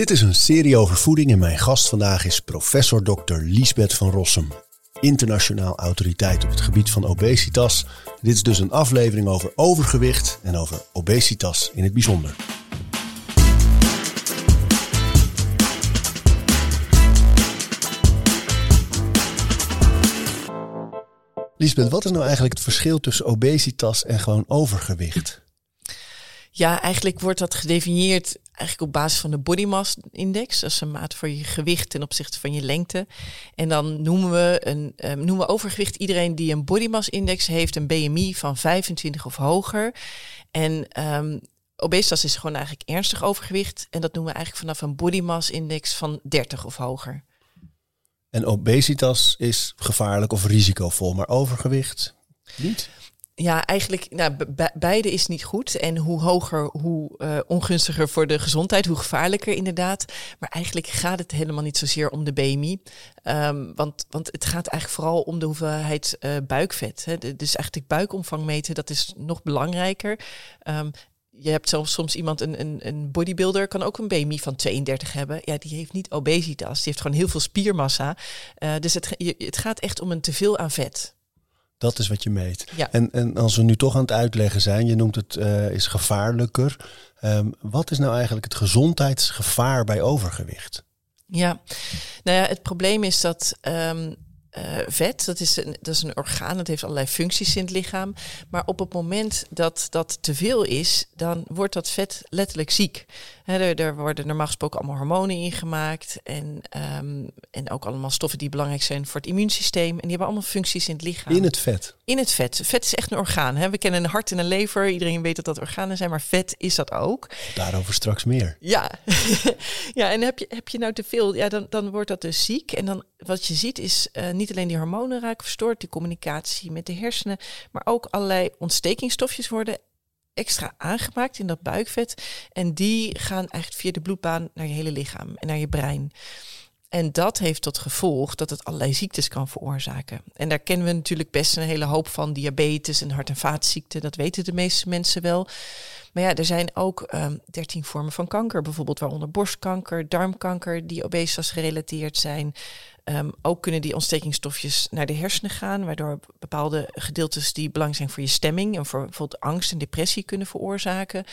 Dit is een serie over voeding en mijn gast vandaag is professor Dr. Liesbeth van Rossum, internationaal autoriteit op het gebied van obesitas. Dit is dus een aflevering over overgewicht en over obesitas in het bijzonder. Liesbeth, wat is nou eigenlijk het verschil tussen obesitas en gewoon overgewicht? Ja, eigenlijk wordt dat gedefinieerd eigenlijk op basis van de body mass index. Dat is een maat voor je gewicht ten opzichte van je lengte. En dan noemen we, een, um, noemen we overgewicht iedereen die een body mass index heeft, een BMI van 25 of hoger. En um, obesitas is gewoon eigenlijk ernstig overgewicht. En dat noemen we eigenlijk vanaf een body mass index van 30 of hoger. En obesitas is gevaarlijk of risicovol, maar overgewicht niet? Ja, eigenlijk, nou, beide is niet goed. En hoe hoger, hoe uh, ongunstiger voor de gezondheid, hoe gevaarlijker inderdaad. Maar eigenlijk gaat het helemaal niet zozeer om de BMI. Ehm, want, want het gaat eigenlijk vooral om de hoeveelheid uh, buikvet. Hè. Dus eigenlijk buikomvang meten, dat is nog belangrijker. Um, je hebt zelfs soms iemand, een, een, een bodybuilder, kan ook een BMI van 32 hebben. Ja, die heeft niet obesitas. Die heeft gewoon heel veel spiermassa. Uh, dus het, het gaat echt om een teveel aan vet. Dat is wat je meet. Ja. En, en als we nu toch aan het uitleggen zijn, je noemt het uh, is gevaarlijker. Um, wat is nou eigenlijk het gezondheidsgevaar bij overgewicht? Ja, nou ja, het probleem is dat um, uh, vet, dat is, een, dat is een orgaan, dat heeft allerlei functies in het lichaam. Maar op het moment dat dat te veel is, dan wordt dat vet letterlijk ziek. er, er, worden normaal gesproken allemaal hormonen ingemaakt. En, um, en ook allemaal stoffen die belangrijk zijn voor het immuunsysteem. En die hebben allemaal functies in het lichaam. In het vet? In het vet. Vet is echt een orgaan. Hè? We kennen een hart en een lever. Iedereen weet dat dat organen zijn, maar vet is dat ook. Daarover straks meer. Ja, ja en heb je, heb je nou te veel, ja, dan, dan wordt dat dus ziek. En dan wat je ziet is uh, niet alleen die hormonen raken verstoord, die communicatie met de hersenen, maar ook allerlei ontstekingstofjes worden extra aangemaakt in dat buikvet. En die gaan eigenlijk via de bloedbaan naar je hele lichaam en naar je brein. En dat heeft tot gevolg dat het allerlei ziektes kan veroorzaken. En daar kennen we natuurlijk best een hele hoop van. Diabetes en hart- en vaatziekten, dat weten de meeste mensen wel. Maar ja, er zijn ook um, 13 vormen van kanker, bijvoorbeeld waaronder borstkanker, darmkanker, die obesitas gerelateerd zijn. Um, ook kunnen die ontstekingsstofjes naar de hersenen gaan, waardoor bepaalde gedeeltes die belangrijk zijn voor je stemming en voor bijvoorbeeld angst en depressie kunnen veroorzaken.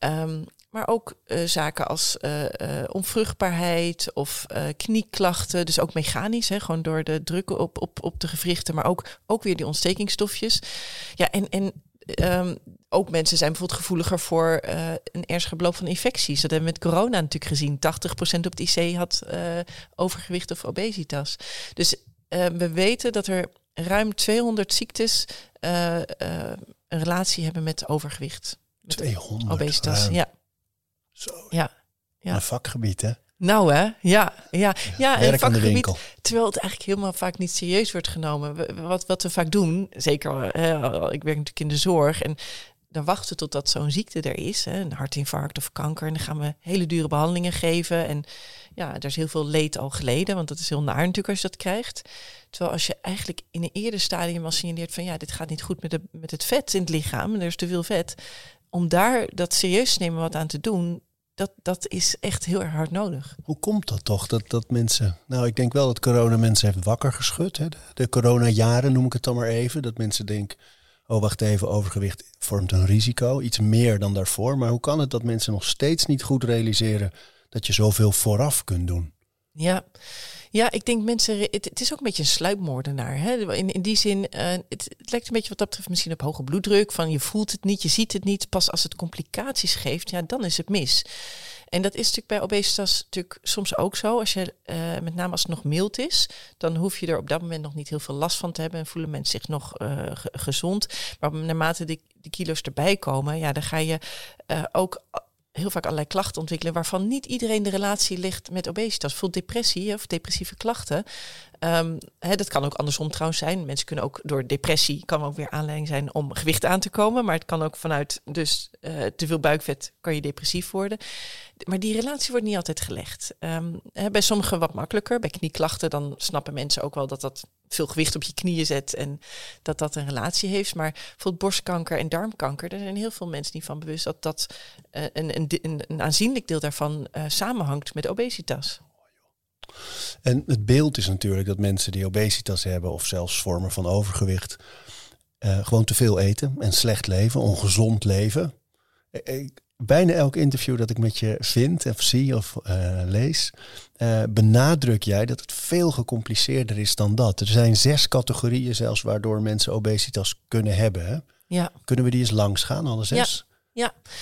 Um, maar ook uh, zaken als uh, uh, onvruchtbaarheid of knieklachten. Dus ook mechanisch, hè, gewoon door de druk op, op, op de gewrichten, maar ook, ook weer die ontstekingsstofjes. Ja, en, en um, ook mensen zijn bijvoorbeeld gevoeliger voor een ernstige beloop van infecties. Dat hebben we met corona natuurlijk gezien. 80% op het IC had overgewicht of obesitas. Dus we weten dat er ruim 200 ziektes een relatie hebben met overgewicht. 200. Obesitas, ruim. ja. Zo. Ja. ja. Een vakgebied, hè? Nou hè, ja, ja, ja, een vakgebied. Terwijl het eigenlijk helemaal vaak niet serieus wordt genomen. Wat, wat we vaak doen, zeker, hè, ik werk natuurlijk in de zorg en dan wachten we totdat zo'n ziekte er is, hè, een hartinfarct of kanker, en dan gaan we hele dure behandelingen geven. En ja, er is heel veel leed al geleden, want dat is heel naar natuurlijk als je dat krijgt. Terwijl als je eigenlijk in een eerder stadium al signaleert van ja, dit gaat niet goed met, de, met het vet in het lichaam, en er is te veel vet, om daar dat serieus te nemen wat aan te doen, dat, dat is echt heel erg hard nodig. Hoe komt dat toch? Dat, dat mensen. Nou, ik denk wel dat corona mensen heeft wakker geschud. Hè? De, de corona-jaren noem ik het dan maar even. Dat mensen denken. Oh, wacht even, overgewicht vormt een risico. Iets meer dan daarvoor. Maar hoe kan het dat mensen nog steeds niet goed realiseren dat je zoveel vooraf kunt doen? Ja, ja, ik denk mensen, het, is ook een beetje een sluipmoordenaar. Hè? In, in die zin, uh, het, lijkt een beetje wat dat betreft misschien op hoge bloeddruk. Van je voelt het niet, je ziet het niet. Pas als het complicaties geeft, ja, dan is het mis. En dat is natuurlijk bij obesitas natuurlijk soms ook zo. Als je, uh, met name als het nog mild is, dan hoef je er op dat moment nog niet heel veel last van te hebben. En voelen mensen zich nog uh, gezond. Maar naarmate die, die kilo's erbij komen, ja, dan ga je ook heel vaak allerlei klachten ontwikkelen waarvan niet iedereen de relatie ligt met obesitas. Bijvoorbeeld depressie of depressieve klachten. Um, hè, dat kan ook andersom trouwens zijn. Mensen kunnen ook door depressie, kan ook weer aanleiding zijn om gewicht aan te komen. Maar het kan ook vanuit dus uh, te veel buikvet kan je depressief worden. Maar die relatie wordt niet altijd gelegd. Um, hè, bij sommigen wat makkelijker. Bij knieklachten dan snappen mensen ook wel dat dat veel gewicht op je knieën zet en dat dat een relatie heeft. Maar bijvoorbeeld borstkanker en darmkanker, er zijn heel veel mensen niet van bewust dat dat uh, een, een, een, aanzienlijk deel daarvan uh, samenhangt met obesitas. En het beeld is natuurlijk dat mensen die obesitas hebben of zelfs vormen van overgewicht uh, gewoon te veel eten en slecht leven, ongezond leven. Bijna elk interview dat ik met je vind of zie of uh, lees, uh, benadruk jij dat het veel gecompliceerder is dan dat. Er zijn zes categorieën zelfs waardoor mensen obesitas kunnen hebben. Hè? Ja. Kunnen we die eens langs gaan, alle zes? Ja. ja.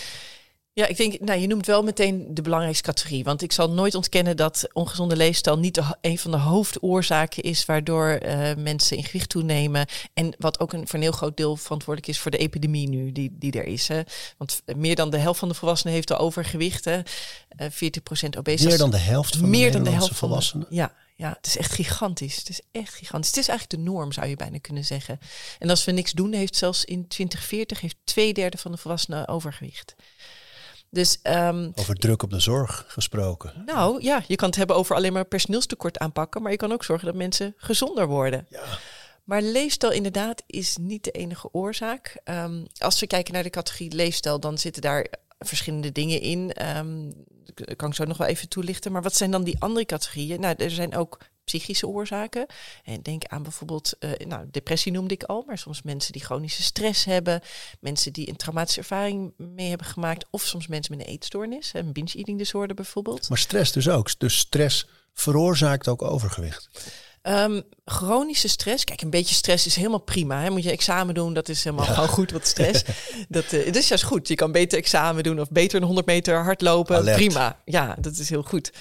Ja, ik denk, nou, je noemt wel meteen de belangrijkste categorie. Want ik zal nooit ontkennen dat ongezonde leefstijl niet de, een van de hoofdoorzaken is waardoor uh, mensen in gewicht toenemen. En wat ook een, voor een heel groot deel verantwoordelijk is voor de epidemie nu die, die er is. Hè. Want meer dan de helft van de volwassenen heeft al overgewicht. Hè. Uh, 40% obesitas. Meer dan de helft van de meer dan de helft volwassenen? Van de, ja, ja, het is echt gigantisch. Het is echt gigantisch. Het is eigenlijk de norm, zou je bijna kunnen zeggen. En als we niks doen, heeft zelfs in 2040 heeft twee derde van de volwassenen overgewicht. Dus, um, over druk op de zorg gesproken. Nou ja, je kan het hebben over alleen maar personeelstekort aanpakken, maar je kan ook zorgen dat mensen gezonder worden. Ja. Maar leefstijl inderdaad is niet de enige oorzaak. Um, als we kijken naar de categorie leefstijl, dan zitten daar verschillende dingen in. Um, kan ik zo nog wel even toelichten. Maar wat zijn dan die andere categorieën? Nou, er zijn ook psychische oorzaken. En denk aan bijvoorbeeld, uh, nou, depressie noemde ik al, maar soms mensen die chronische stress hebben, mensen die een traumatische ervaring mee hebben gemaakt, of soms mensen met een eetstoornis, een binge-eating disorder bijvoorbeeld. Maar stress dus ook. Dus stress veroorzaakt ook overgewicht. Um, chronische stress, kijk, een beetje stress is helemaal prima. Hè? Moet je examen doen, dat is helemaal ja. gewoon goed, wat stress. dat, uh, dat is juist goed. Je kan beter examen doen of beter een 100 meter hardlopen. Alert. Prima, ja, dat is heel goed.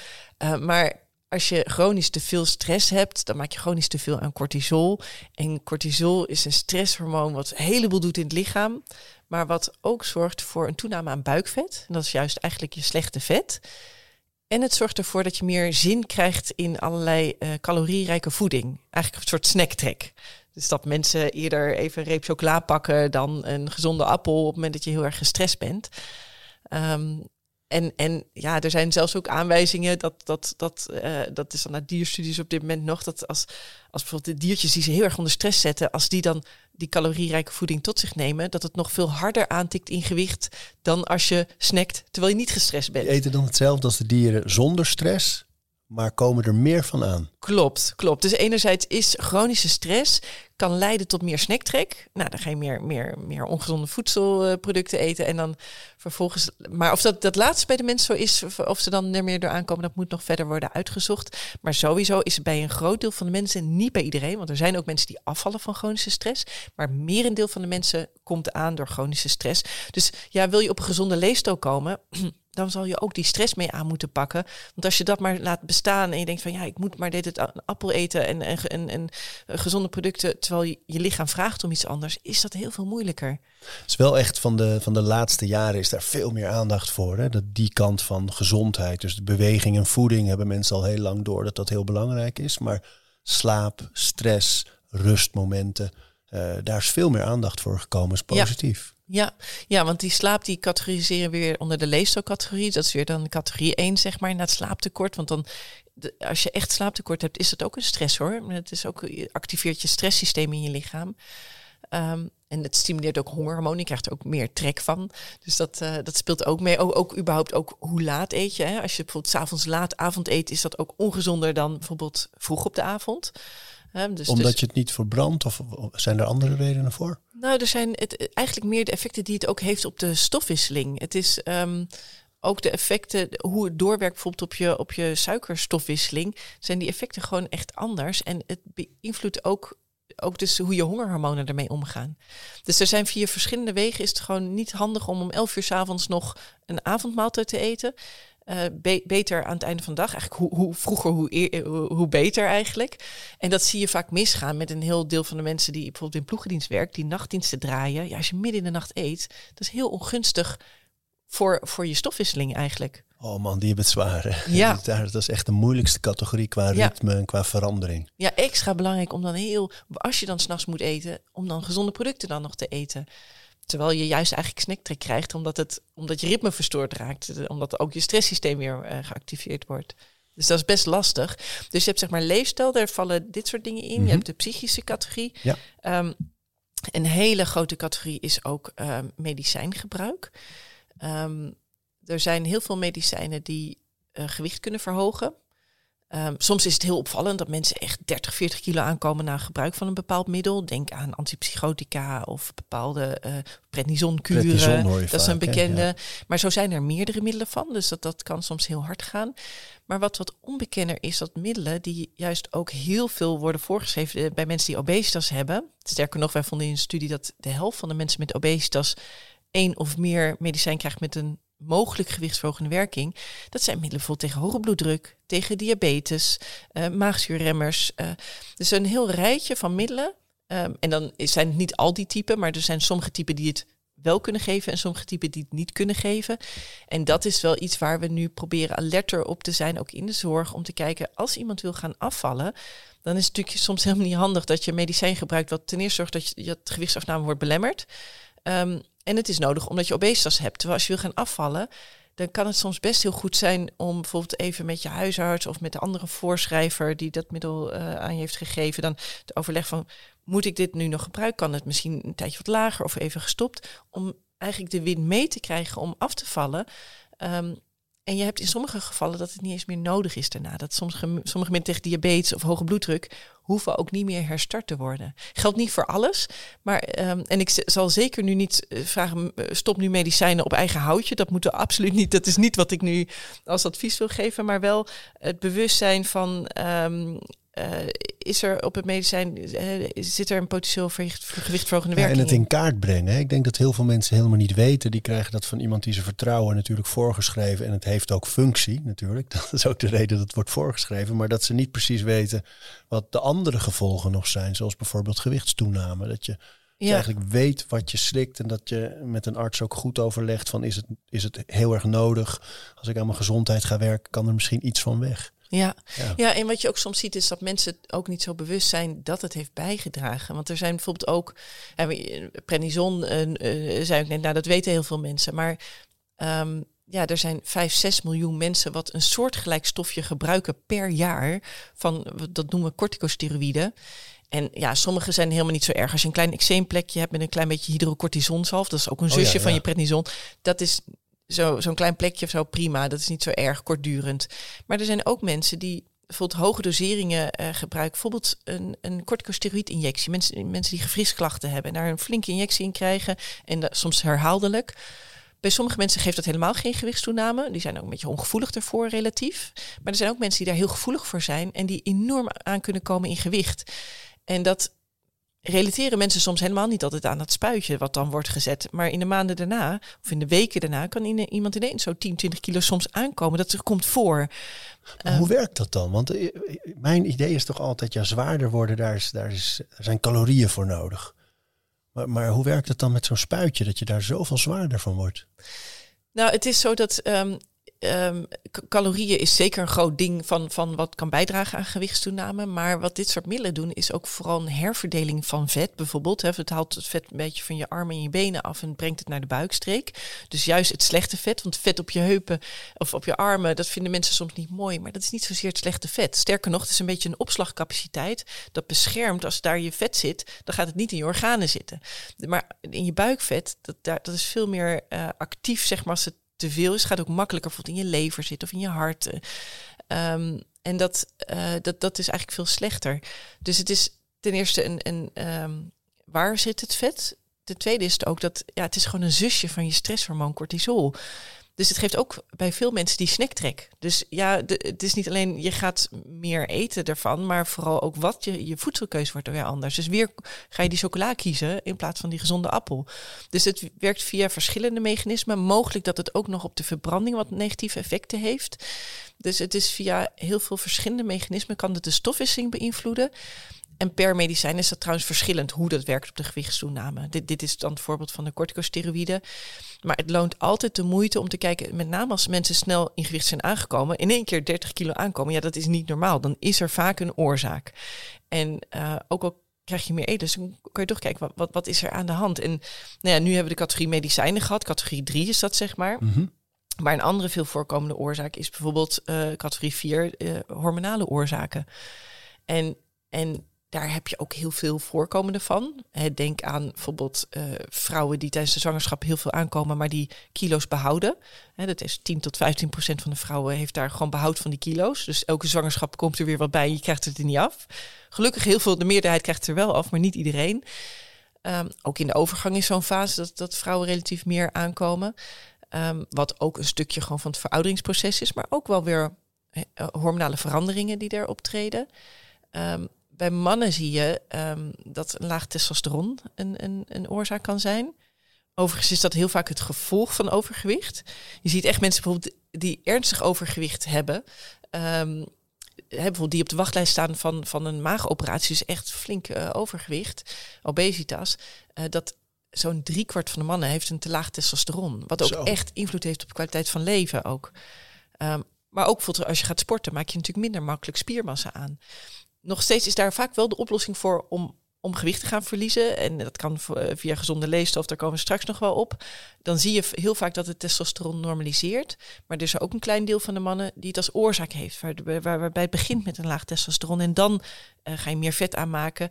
Uh, maar als je chronisch te veel stress hebt, dan maak je chronisch te veel aan cortisol. En cortisol is een stresshormoon wat een heleboel doet in het lichaam, maar wat ook zorgt voor een toename aan buikvet. En dat is juist eigenlijk je slechte vet. En het zorgt ervoor dat je meer zin krijgt in allerlei uh, calorierijke voeding. Eigenlijk een soort snacktrek. Dus dat mensen eerder even een reep chocola pakken dan een gezonde appel op het moment dat je heel erg gestrest bent. Um, en, en ja, er zijn zelfs ook aanwijzingen dat, dat, dat, uh, dat is dan naar dierstudies op dit moment nog, dat als, als bijvoorbeeld de diertjes die ze heel erg onder stress zetten, als die dan die calorierijke voeding tot zich nemen, dat het nog veel harder aantikt in gewicht dan als je snackt terwijl je niet gestrest bent. Die eten dan hetzelfde als de dieren zonder stress, maar komen er meer van aan. Klopt, klopt. Dus enerzijds is chronische stress kan leiden tot meer snacktrek. Nou, dan ga je meer, meer, meer ongezonde voedselproducten eten en dan vervolgens. Maar of dat, dat laatste bij de mensen zo is, of, ze dan er meer door aankomen, dat moet nog verder worden uitgezocht. Maar sowieso is het bij een groot deel van de mensen, niet bij iedereen, want er zijn ook mensen die afvallen van chronische stress, maar merendeel van de mensen komt aan door chronische stress. Dus ja, wil je op een gezonde leefstijl komen? dan zal je ook die stress mee aan moeten pakken. Want als je dat maar laat bestaan en je denkt van ja, ik moet maar dit een appel eten en, en, en, en gezonde producten, terwijl je, lichaam vraagt om iets anders, is dat heel veel moeilijker. Het is wel echt van de, van de laatste jaren is daar veel meer aandacht voor. Hè? Dat die kant van gezondheid, dus beweging en voeding, hebben mensen al heel lang door dat dat heel belangrijk is. Maar slaap, stress, rustmomenten, uh, daar is veel meer aandacht voor gekomen, is positief. Ja. Ja, ja, want die slaap die categoriseren we weer onder de leefstijlcategorie. Dat is weer dan categorie 1, zeg maar, na het slaaptekort. Want dan, de, als je echt slaaptekort hebt, is dat ook een stress hoor. Het is ook, je activeert je stresssysteem in je lichaam. Um, en het stimuleert ook hongerhormoon. Je krijgt er ook meer trek van. Dus dat, uh, dat speelt ook mee. Ook, ook überhaupt ook hoe laat eet je. Hè? Als je bijvoorbeeld s'avonds laat avond eet, is dat ook ongezonder dan bijvoorbeeld vroeg op de avond. Dus, Omdat dus, je het niet verbrandt of zijn er andere redenen voor? Nou, er zijn het, eigenlijk meer de effecten die het ook heeft op de stofwisseling. Het is um, ook de effecten, hoe het doorwerkt bijvoorbeeld op je, op je suikerstofwisseling, zijn die effecten gewoon echt anders. En het beïnvloedt ook, ook dus hoe je hongerhormonen ermee omgaan. Dus er zijn via verschillende wegen. Is het gewoon niet handig om om 11 uur s avonds nog een avondmaaltijd te eten. Uh, be beter aan het einde van de dag. Eigenlijk hoe, hoe vroeger, hoe, hoe, hoe, beter eigenlijk. En dat zie je vaak misgaan met een heel deel van de mensen die bijvoorbeeld in ploegendienst werken, die nachtdiensten draaien. Ja, als je midden in de nacht eet, dat is heel ongunstig voor, voor je stofwisseling eigenlijk. Oh man, die hebben het zwaar. Ja. Dat is echt de moeilijkste categorie qua Ja. ritme en qua verandering. Ja, extra belangrijk om dan heel, als je dan s'nachts moet eten, om dan gezonde producten dan nog te eten. Terwijl je juist eigenlijk snacktrek krijgt, omdat, het, omdat je ritme verstoord raakt. eh, Omdat ook je stresssysteem weer eh, geactiveerd wordt. Dus dat is best lastig. Dus je hebt zeg maar leefstijl, daar vallen dit soort dingen in. Mhm. Je hebt de psychische categorie. Ja. Ehm, een hele grote categorie is ook ehm, medicijngebruik. Ehm, er zijn heel veel medicijnen die eh, gewicht kunnen verhogen. Ehm, soms is het heel opvallend dat mensen echt 30, 40 kilo aankomen na gebruik van een bepaald middel. Denk aan antipsychotica of bepaalde eh prednisonkuren. Prednison Dat is een hè? bekende. Ja. Maar zo zijn er meerdere middelen van. Dus dat, dat kan soms heel hard gaan. Maar wat wat onbekender is, dat middelen die juist ook heel veel worden voorgeschreven eh, bij mensen die obesitas hebben. Sterker nog, wij vonden in een studie dat de helft van de mensen met obesitas één of meer medicijn krijgt met een mogelijk gewichtsverhogende werking. Dat zijn middelen bijvoorbeeld tegen hoge bloeddruk, tegen diabetes, eh maagzuurremmers. eh, dus een heel rijtje van middelen. Ehm, en dan zijn het niet al die typen, maar er zijn sommige typen die het wel kunnen geven en sommige typen die het niet kunnen geven. En dat is wel iets waar we nu proberen alerter op te zijn, ook in de zorg, om te kijken als iemand wil gaan afvallen, dan is het natuurlijk soms helemaal niet handig dat je medicijn gebruikt wat ten eerste zorgt dat je dat gewichtsafname wordt belemmerd. Ehm, en het is nodig omdat je obesitas hebt. Terwijl als je wil gaan afvallen, dan kan het soms best heel goed zijn om bijvoorbeeld even met je huisarts of met de andere voorschrijver die dat middel eh, aan je heeft gegeven, dan te overleg van moet ik dit nu nog gebruiken? Kan het misschien een tijdje wat lager of even gestopt? Om eigenlijk de win mee te krijgen om af te vallen. Ehm, en je hebt in sommige gevallen dat het niet eens meer nodig is daarna. Dat sommige, sommige mensen tegen diabetes of hoge bloeddruk hoeven ook niet meer herstart te worden. Geldt niet voor alles. Maar, ehm, en ik zal zeker nu niet eh, vragen, eh, stop nu medicijnen op eigen houtje. Dat moeten we absoluut niet. Dat is niet wat ik nu als advies wil geven. Maar wel het bewustzijn van... ehm, eh, is er op het medicijn, eh, zit er een potentieel gewichtverhogende Ja, en werking het in? kaart brengen. hè. Ik denk dat heel veel mensen helemaal niet weten. Die krijgen dat van iemand die ze vertrouwen natuurlijk voorgeschreven. En het heeft ook functie natuurlijk. Dat is ook de reden dat het wordt voorgeschreven. Maar dat ze niet precies weten wat de andere gevolgen nog zijn. Zoals bijvoorbeeld gewichtstoename. Dat je, eigenlijk weet wat je slikt. En dat je met een arts ook goed overlegt van is het, is het heel erg nodig. Als ik aan mijn gezondheid ga werken, kan er misschien iets van weg. Ja. Ja. Ja. en wat je ook soms ziet is dat mensen ook niet zo bewust zijn dat het heeft bijgedragen. Want er zijn bijvoorbeeld ook, eh, prednison, eh, zei ik net, nou dat weten heel veel mensen. Maar ehm, ja, er zijn 5, 6 miljoen mensen wat een soortgelijk stofje gebruiken per jaar. Van, dat noemen we corticosteroïden. En ja, sommige zijn helemaal niet zo erg. Als je een klein eczeemplekje hebt met een klein beetje hydrocortisonzalf, dat is ook een Oh ja, zusje van je prednison. Dat is zo, zo'n klein plekje of zo prima. Dat is niet zo erg kortdurend. Maar er zijn ook mensen die bijvoorbeeld hoge doseringen eh, gebruiken. Bijvoorbeeld een, een corticosteroïdinjectie. Mensen, mensen die gewrichtsklachten hebben en daar een flinke injectie in krijgen. En dat, soms herhaaldelijk. Bij sommige mensen geeft dat helemaal geen gewichtstoename. Die zijn ook een beetje ongevoelig ervoor relatief. Maar er zijn ook mensen die daar heel gevoelig voor zijn en die enorm aan kunnen komen in gewicht. En dat relateren mensen soms helemaal niet altijd aan dat spuitje wat dan wordt gezet. Maar in de maanden daarna, of in de weken daarna, kan in- iemand ineens zo 10, 20 kilo soms aankomen. Dat komt voor. Maar Ehm, hoe werkt dat dan? Want eh, mijn idee is toch altijd, ja, zwaarder worden, daar, is, daar, is, er zijn calorieën voor nodig. Maar, maar hoe werkt het dan met zo'n spuitje, dat je daar zoveel zwaarder van wordt? Nou, het is zo dat ehm, k- calorieën is zeker een groot ding van, van wat kan bijdragen aan gewichtstoename. Maar wat dit soort middelen doen, is ook vooral een herverdeling van vet. Bijvoorbeeld, hè, het haalt het vet een beetje van je armen en je benen af en brengt het naar de buikstreek. Dus juist het slechte vet, want vet op je heupen of op je armen, dat vinden mensen soms niet mooi. Maar dat is niet zozeer het slechte vet. Sterker nog, het is een beetje een opslagcapaciteit dat beschermt. Als daar je vet zit, dan gaat het niet in je organen zitten. Maar in je buikvet, dat, dat is veel meer eh, actief, zeg maar, als het te veel is. Gaat ook makkelijker bijvoorbeeld in je lever zitten of in je hart. eh. Ehm, en dat, eh, dat, dat is eigenlijk veel slechter. Dus het is ten eerste een, een ehm, waar zit het vet? Ten tweede is het ook dat ja, het is gewoon een zusje van je stresshormoon cortisol. Dus het geeft ook bij veel mensen die snacktrek. Dus ja, het is niet alleen je gaat meer eten ervan, maar vooral ook wat je, je voedselkeuze wordt weer anders. Dus weer ga je die chocola kiezen in plaats van die gezonde appel. Dus het werkt via verschillende mechanismen. Mogelijk dat het ook nog op de verbranding wat negatieve effecten heeft. Dus het is via heel veel verschillende mechanismen kan het de stofwisseling beïnvloeden. En per medicijn is dat trouwens verschillend hoe dat werkt op de gewichtstoename. Dit, dit is dan het voorbeeld van de corticosteroïden. Maar het loont altijd de moeite om te kijken, met name als mensen snel in gewicht zijn aangekomen, in één keer 30 kilo aankomen, ja, dat is niet normaal. Dan is er vaak een oorzaak. En uh, ook al krijg je meer eten, dus dan kan je toch kijken, wat, wat, wat is er aan de hand? En nou ja, nu hebben we de categorie medicijnen gehad, categorie 3 is dat zeg maar. Mhm. Maar een andere veel voorkomende oorzaak is bijvoorbeeld uh, categorie 4 uh, hormonale oorzaken. En, en daar heb je ook heel veel voorkomende van. Denk aan bijvoorbeeld uh, vrouwen die tijdens de zwangerschap heel veel aankomen, maar die kilo's behouden. dat is 10 tot 15 procent van de vrouwen heeft daar gewoon behoud van die kilo's. Dus elke zwangerschap komt er weer wat bij, je krijgt het er niet af. Gelukkig heel veel, de meerderheid krijgt het er wel af, maar niet iedereen. Um, ook in de overgang is zo'n fase dat, dat vrouwen relatief meer aankomen. Um, wat ook een stukje gewoon van het verouderingsproces is, maar ook wel weer hormonale veranderingen die er optreden. Um, bij mannen zie je um, dat een laag testosteron een, een, een oorzaak kan zijn. Overigens is dat heel vaak het gevolg van overgewicht. Je ziet echt mensen bijvoorbeeld die ernstig overgewicht hebben. Um, bijvoorbeeld die op de wachtlijst staan van, van een maagoperatie, dus echt flink uh, overgewicht, obesitas. Uh, dat zo'n driekwart van de mannen heeft een te laag testosteron. Wat ook Zo. echt invloed heeft op de kwaliteit van leven ook. Um, maar ook bijvoorbeeld als je gaat sporten, maak je natuurlijk minder makkelijk spiermassa aan nog steeds is daar vaak wel de oplossing voor om, om gewicht te gaan verliezen. En dat kan via gezonde leefstof, daar komen we straks nog wel op. Dan zie je heel vaak dat het testosteron normaliseert. Maar er is ook een klein deel van de mannen die het als oorzaak heeft. Waar, waar, waarbij het begint met een laag testosteron. En dan uh, ga je meer vet aanmaken.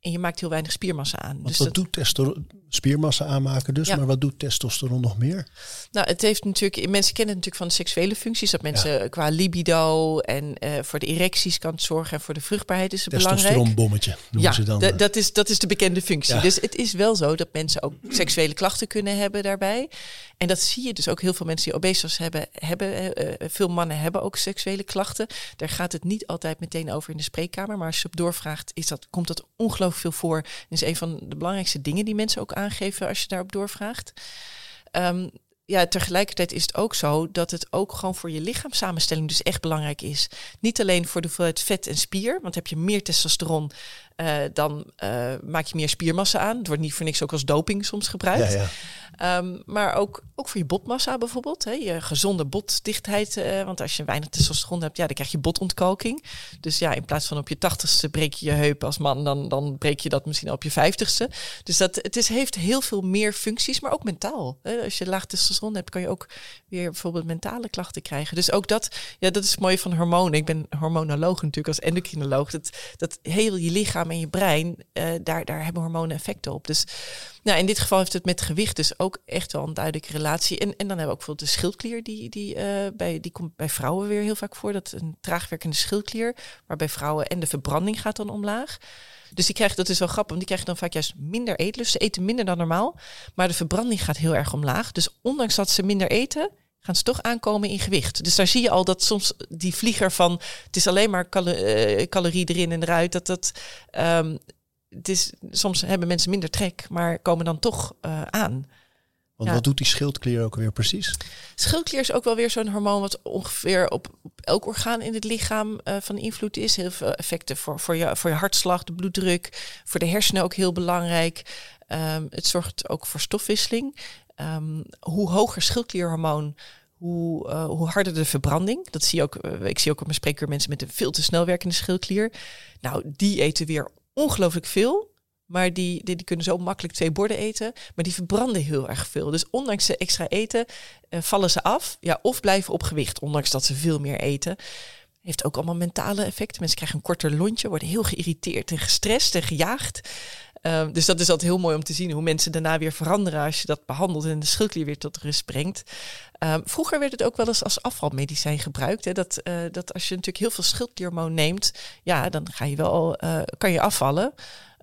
En je maakt heel weinig spiermassa aan. Want dus wat dat... doet testosteron? Spiermassa aanmaken dus, ja. maar wat doet testosteron nog meer? Nou, het heeft natuurlijk, mensen kennen het natuurlijk van de seksuele functies, dat mensen ja. qua libido en uh, voor de erecties kan het zorgen en voor de vruchtbaarheid is het belangrijk. Testosteronbommetje noemen ja, ze dan. dat is, dat is de bekende functie. Dus het is wel zo dat mensen ook seksuele klachten kunnen hebben daarbij. En dat zie je dus ook heel veel mensen die obesitas hebben, hebben uh, veel mannen hebben ook seksuele klachten. Daar gaat het niet altijd meteen over in de spreekkamer, maar als je op doorvraagt, is dat, komt dat ongelooflijk veel voor. En is een van de belangrijkste dingen die mensen ook aangeven als je daarop doorvraagt. Um, ja, tegelijkertijd is het ook zo dat het ook gewoon voor je lichaamssamenstelling dus echt belangrijk is. Niet alleen voor de hoeveelheid vet en spier, want heb je meer testosteron, uh, dan uh, maak je meer spiermassa aan. Het wordt niet voor niks ook als doping soms gebruikt. Ja, ja. Um, maar ook, ook voor je botmassa bijvoorbeeld. Hè, je gezonde botdichtheid. Uh, want als je weinig testosteron hebt, ja, dan krijg je botontkalking. Dus ja, in plaats van op je tachtigste breek je je heup als man, dan, dan breek je dat misschien op je vijftigste. Dus dat, het is, heeft heel veel meer functies, maar ook mentaal. Hè. Als je laag testosteron hebt, kan je ook weer bijvoorbeeld mentale klachten krijgen. Dus ook dat, ja, dat is mooi van hormonen. Ik ben hormonoloog natuurlijk als endocrinoloog. Dat, dat heel je lichaam en je brein, uh, daar, daar hebben hormonen effecten op. Dus nou, in dit geval heeft het met gewicht dus ook echt wel een duidelijke relatie. En, en dan hebben we ook bijvoorbeeld de schildklier, die, die, uh, bij, die komt bij vrouwen weer heel vaak voor. Dat een traagwerkende schildklier, waarbij vrouwen en de verbranding gaat dan omlaag. Dus die krijgen, dat is wel grappig, want die krijgen dan vaak juist minder eetlust. Ze eten minder dan normaal, maar de verbranding gaat heel erg omlaag. Dus ondanks dat ze minder eten, gaan ze toch aankomen in gewicht. Dus daar zie je al dat soms die vlieger van het is alleen maar calo uh, calorie erin en eruit, dat dat um, het is, soms hebben mensen minder trek, maar komen dan toch uh, aan. Want ja. wat doet die schildklier ook weer precies? Schildklier is ook wel weer zo'n hormoon wat ongeveer op, op, elk orgaan in het lichaam uh, van invloed is. Heel veel effecten voor, voor, je, voor je hartslag, de bloeddruk, voor de hersenen ook heel belangrijk. Um, het zorgt ook voor stofwisseling. Um, hoe hoger schildklierhormoon, hoe, uh, hoe harder de verbranding. Dat zie je ook. Uh, ik zie ook op mijn spreekuur mensen met een veel te snel werkende schildklier. Nou, die eten weer ongelooflijk veel. Maar die, die, kunnen zo makkelijk twee borden eten. Maar die verbranden heel erg veel. Dus ondanks ze extra eten, uh, vallen ze af. Ja, of blijven op gewicht, ondanks dat ze veel meer eten. Heeft ook allemaal mentale effecten. Mensen krijgen een korter lontje, worden heel geïrriteerd en gestrest en gejaagd. Um, dus dat is altijd heel mooi om te zien hoe mensen daarna weer veranderen als je dat behandelt en de schildklier weer tot rust brengt. Um, vroeger werd het ook wel eens als afvalmedicijn gebruikt. Hè, dat, uh, dat als je natuurlijk heel veel schildklierhormoon neemt, ja, dan ga je wel, uh, kan je afvallen.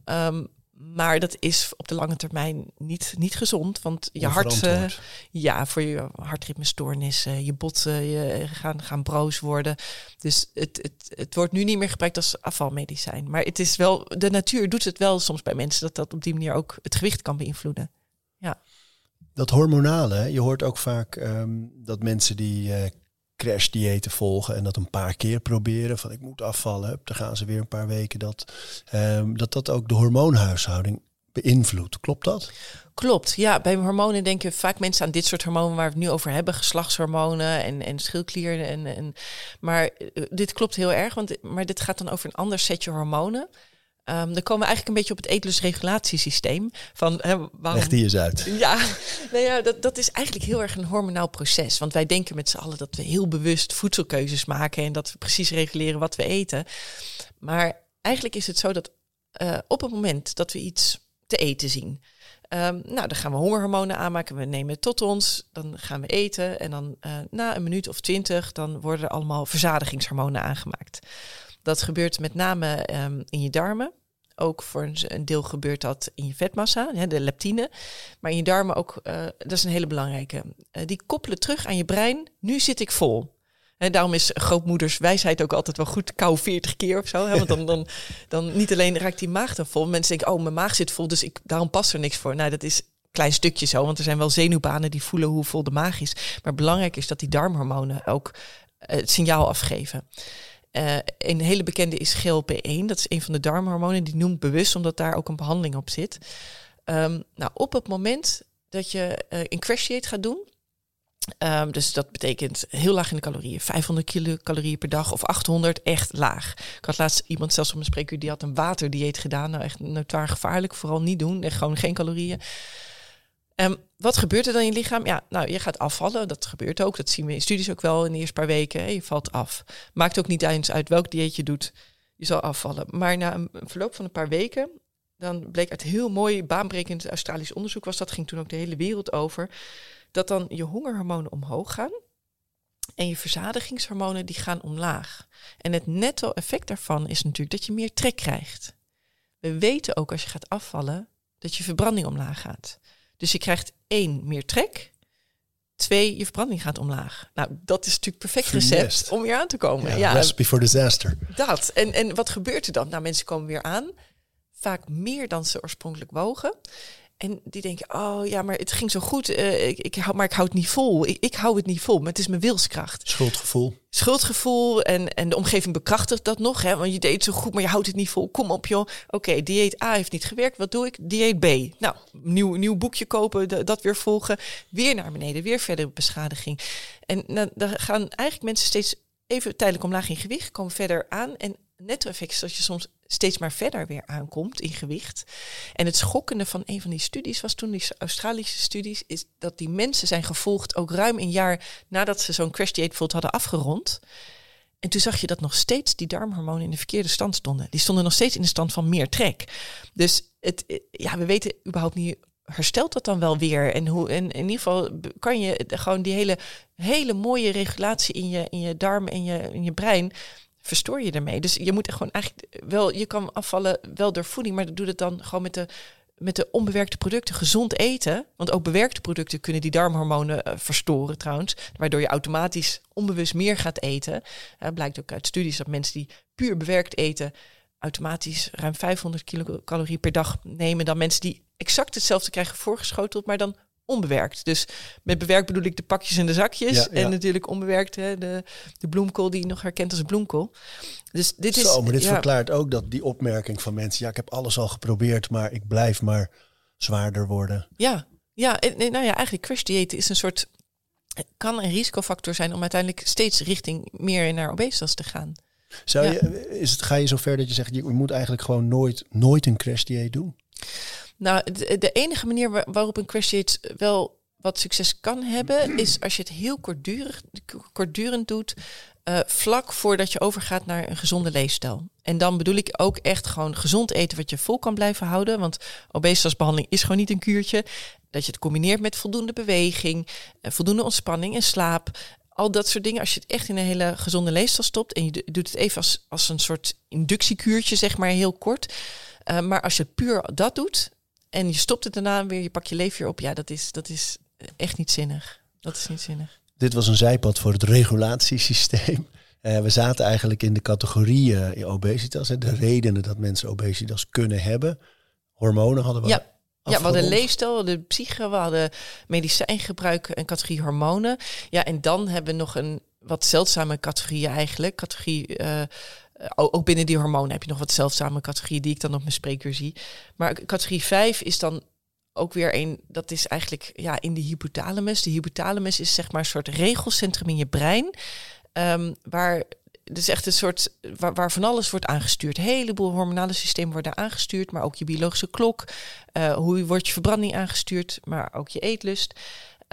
Um, maar dat is op de lange termijn niet, niet gezond. Want je hart, uh, ja, voor je hartritmestoornissen, je botten je gaan, gaan broos worden. Dus het, het, het wordt nu niet meer gebruikt als afvalmedicijn. Maar het is wel, de natuur doet het wel soms bij mensen dat dat op die manier ook het gewicht kan beïnvloeden. Ja. Dat hormonale, je hoort ook vaak um, dat mensen die uh, crash diëten volgen en dat een paar keer proberen. Van ik moet afvallen, dan gaan ze weer een paar weken. Dat ehm, dat, dat ook de hormoonhuishouding beïnvloedt. Klopt dat? Klopt, ja. Bij hormonen denken vaak mensen aan dit soort hormonen waar we het nu over hebben. Geslachtshormonen en, en schildklier. En, en, maar eh, dit klopt heel erg, want, maar dit gaat dan over een ander setje hormonen. Um, dan komen we eigenlijk een beetje op het eetlusregulatiesysteem. Van, hè, waarom... Leg die eens uit. Ja, nou ja dat, dat is eigenlijk heel erg een hormonaal proces. Want wij denken met z'n allen dat we heel bewust voedselkeuzes maken... en dat we precies reguleren wat we eten. Maar eigenlijk is het zo dat uh, op het moment dat we iets te eten zien... Um, nou, dan gaan we hongerhormonen aanmaken. We nemen het tot ons. Dan gaan we eten. En dan uh, na een minuut of twintig, dan worden er allemaal verzadigingshormonen aangemaakt. Dat gebeurt met name um, in je darmen. Ook voor een deel gebeurt dat in je vetmassa, de leptine. Maar in je darmen ook, uh, dat is een hele belangrijke. Uh, die koppelen terug aan je brein. Nu zit ik vol. En daarom is grootmoeders wijsheid ook altijd wel goed, kou 40 keer of zo. Hè? Want dan, dan, dan niet alleen raakt die maag dan vol. Mensen denken, oh, mijn maag zit vol, dus ik, daarom past er niks voor. Nou, dat is klein stukje zo, want er zijn wel zenuwbanen die voelen hoe vol de maag is. Maar belangrijk is dat die darmhormonen ook uh, het signaal afgeven. Uh, een hele bekende is GLP-1. Dat is een van de darmhormonen. Die noemt bewust, omdat daar ook een behandeling op zit. Um, nou, op het moment dat je een crash diet gaat doen... Um, dus dat betekent heel laag in de calorieën. 500 kilocalorieën per dag of 800, echt laag. Ik had laatst iemand zelfs op mijn spreekuur, die had een waterdieet gedaan. Nou, echt notoir gevaarlijk. Vooral niet doen. Echt gewoon geen calorieën. Um, wat gebeurt er dan in je lichaam? Ja, nou, je gaat afvallen. Dat gebeurt ook. Dat zien we in studies ook wel in de eerste paar weken. Je valt af. Maakt ook niet eens uit welk dieet je doet. Je zal afvallen. Maar na een verloop van een paar weken, dan bleek uit heel mooi baanbrekend Australisch onderzoek was dat, ging toen ook de hele wereld over, dat dan je hongerhormonen omhoog gaan en je verzadigingshormonen die gaan omlaag. En het netto effect daarvan is natuurlijk dat je meer trek krijgt. We weten ook als je gaat afvallen dat je verbranding omlaag gaat. Dus je krijgt één, meer trek. Twee, je verbranding gaat omlaag. Nou, dat is natuurlijk perfect recept om weer aan te komen. Ja, ja. Recipe for disaster. Dat. En, en wat gebeurt er dan? Nou, mensen komen weer aan. Vaak meer dan ze oorspronkelijk wogen. En die denken, oh ja, maar het ging zo goed. Uh, ik, ik hou, maar ik hou het niet vol. Ik, ik hou het niet vol, maar het is mijn wilskracht. Schuldgevoel. Schuldgevoel en, en de omgeving bekrachtigt dat nog. Hè, want je deed zo goed, maar je houdt het niet vol. Kom op joh. Oké, okay, dieet A heeft niet gewerkt. Wat doe ik? Dieet B. Nou, nieuw, nieuw boekje kopen, dat weer volgen. Weer naar beneden, weer verder beschadiging. En nou, dan gaan eigenlijk mensen steeds even tijdelijk omlaag in gewicht. Komen verder aan en netto-effect is dat je soms steeds maar verder weer aankomt in gewicht. En het schokkende van een van die studies was toen die Australische studies, is dat die mensen zijn gevolgd ook ruim een jaar nadat ze zo'n crash dieet bijvoorbeeld hadden afgerond. En toen zag je dat nog steeds die darmhormonen in de verkeerde stand stonden. Die stonden nog steeds in de stand van meer trek. Dus het, ja, we weten überhaupt niet herstelt dat dan wel weer? En hoe en in ieder geval kan je gewoon die hele, hele mooie regulatie in je, in je darm en je, in je brein verstoor je ermee. Dus je moet gewoon eigenlijk wel, je kan afvallen wel door voeding, maar doe het dan gewoon met de, met de onbewerkte producten gezond eten. Want ook bewerkte producten kunnen die darmhormonen uh, verstoren trouwens. Waardoor je automatisch onbewust meer gaat eten. Uh, blijkt ook uit studies dat mensen die puur bewerkt eten automatisch ruim 500 kilocalorie per dag nemen dan mensen die exact hetzelfde krijgen voorgeschoteld, maar dan onbewerkt. Dus met bewerkt bedoel ik de pakjes en de zakjes. En natuurlijk onbewerkt hè, de, de bloemkool die je nog herkent als bloemkool. Dus dit Zo, is, maar dit verklaart ook dat die opmerking van mensen... ja, ik heb alles al geprobeerd, maar ik blijf maar zwaarder worden. Ja, ja en, nou ja, eigenlijk crash dieet is een soort... kan een risicofactor zijn om uiteindelijk steeds richting meer naar obesitas te gaan. Zou je, is het, ga je zover dat je zegt, je moet eigenlijk gewoon nooit, nooit een crash dieet doen? Nou, de, enige manier waarop een crash wel wat succes kan hebben, is als je het heel kortdurig, kortdurend doet, uh, vlak voordat je overgaat naar een gezonde leefstijl. En dan bedoel ik ook echt gewoon gezond eten wat je vol kan blijven houden. Want obesitasbehandeling is gewoon niet een kuurtje. Dat je het combineert met voldoende beweging, uh, voldoende ontspanning en slaap. Al dat soort dingen. Als je het echt in een hele gezonde leefstijl stopt en je doet het even als, als een soort inductiekuurtje, zeg maar heel kort. Uh, maar als je puur dat doet, en je stopt het daarna weer, je pak je leef weer op. Ja, dat is, dat is echt niet zinnig. Dat is niet zinnig. Dit was een zijpad voor het regulatiesysteem. Uh, we zaten eigenlijk in de categorieën uh, obesitas. Hè, de redenen dat mensen obesitas kunnen hebben. Hormonen hadden we. Ja. Ja, we hadden leefstijl, de psyche, we hadden medicijngebruik en categorie hormonen. Ja, en dan hebben we nog een wat zeldzame categorieën eigenlijk. Categorie, uh, ook binnen die hormonen heb je nog wat zeldzame categorieën die ik dan op mijn spreekuur zie. Maar categorie 5 is dan ook weer een, dat is eigenlijk ja, in de hypothalamus. De hypothalamus is zeg maar een soort regelcentrum in je brein. Um, waar dus echt een soort waar, van alles wordt aangestuurd. Een heleboel hormonale systemen worden aangestuurd, maar ook je biologische klok. Uh, hoe wordt je verbranding aangestuurd, maar ook je eetlust.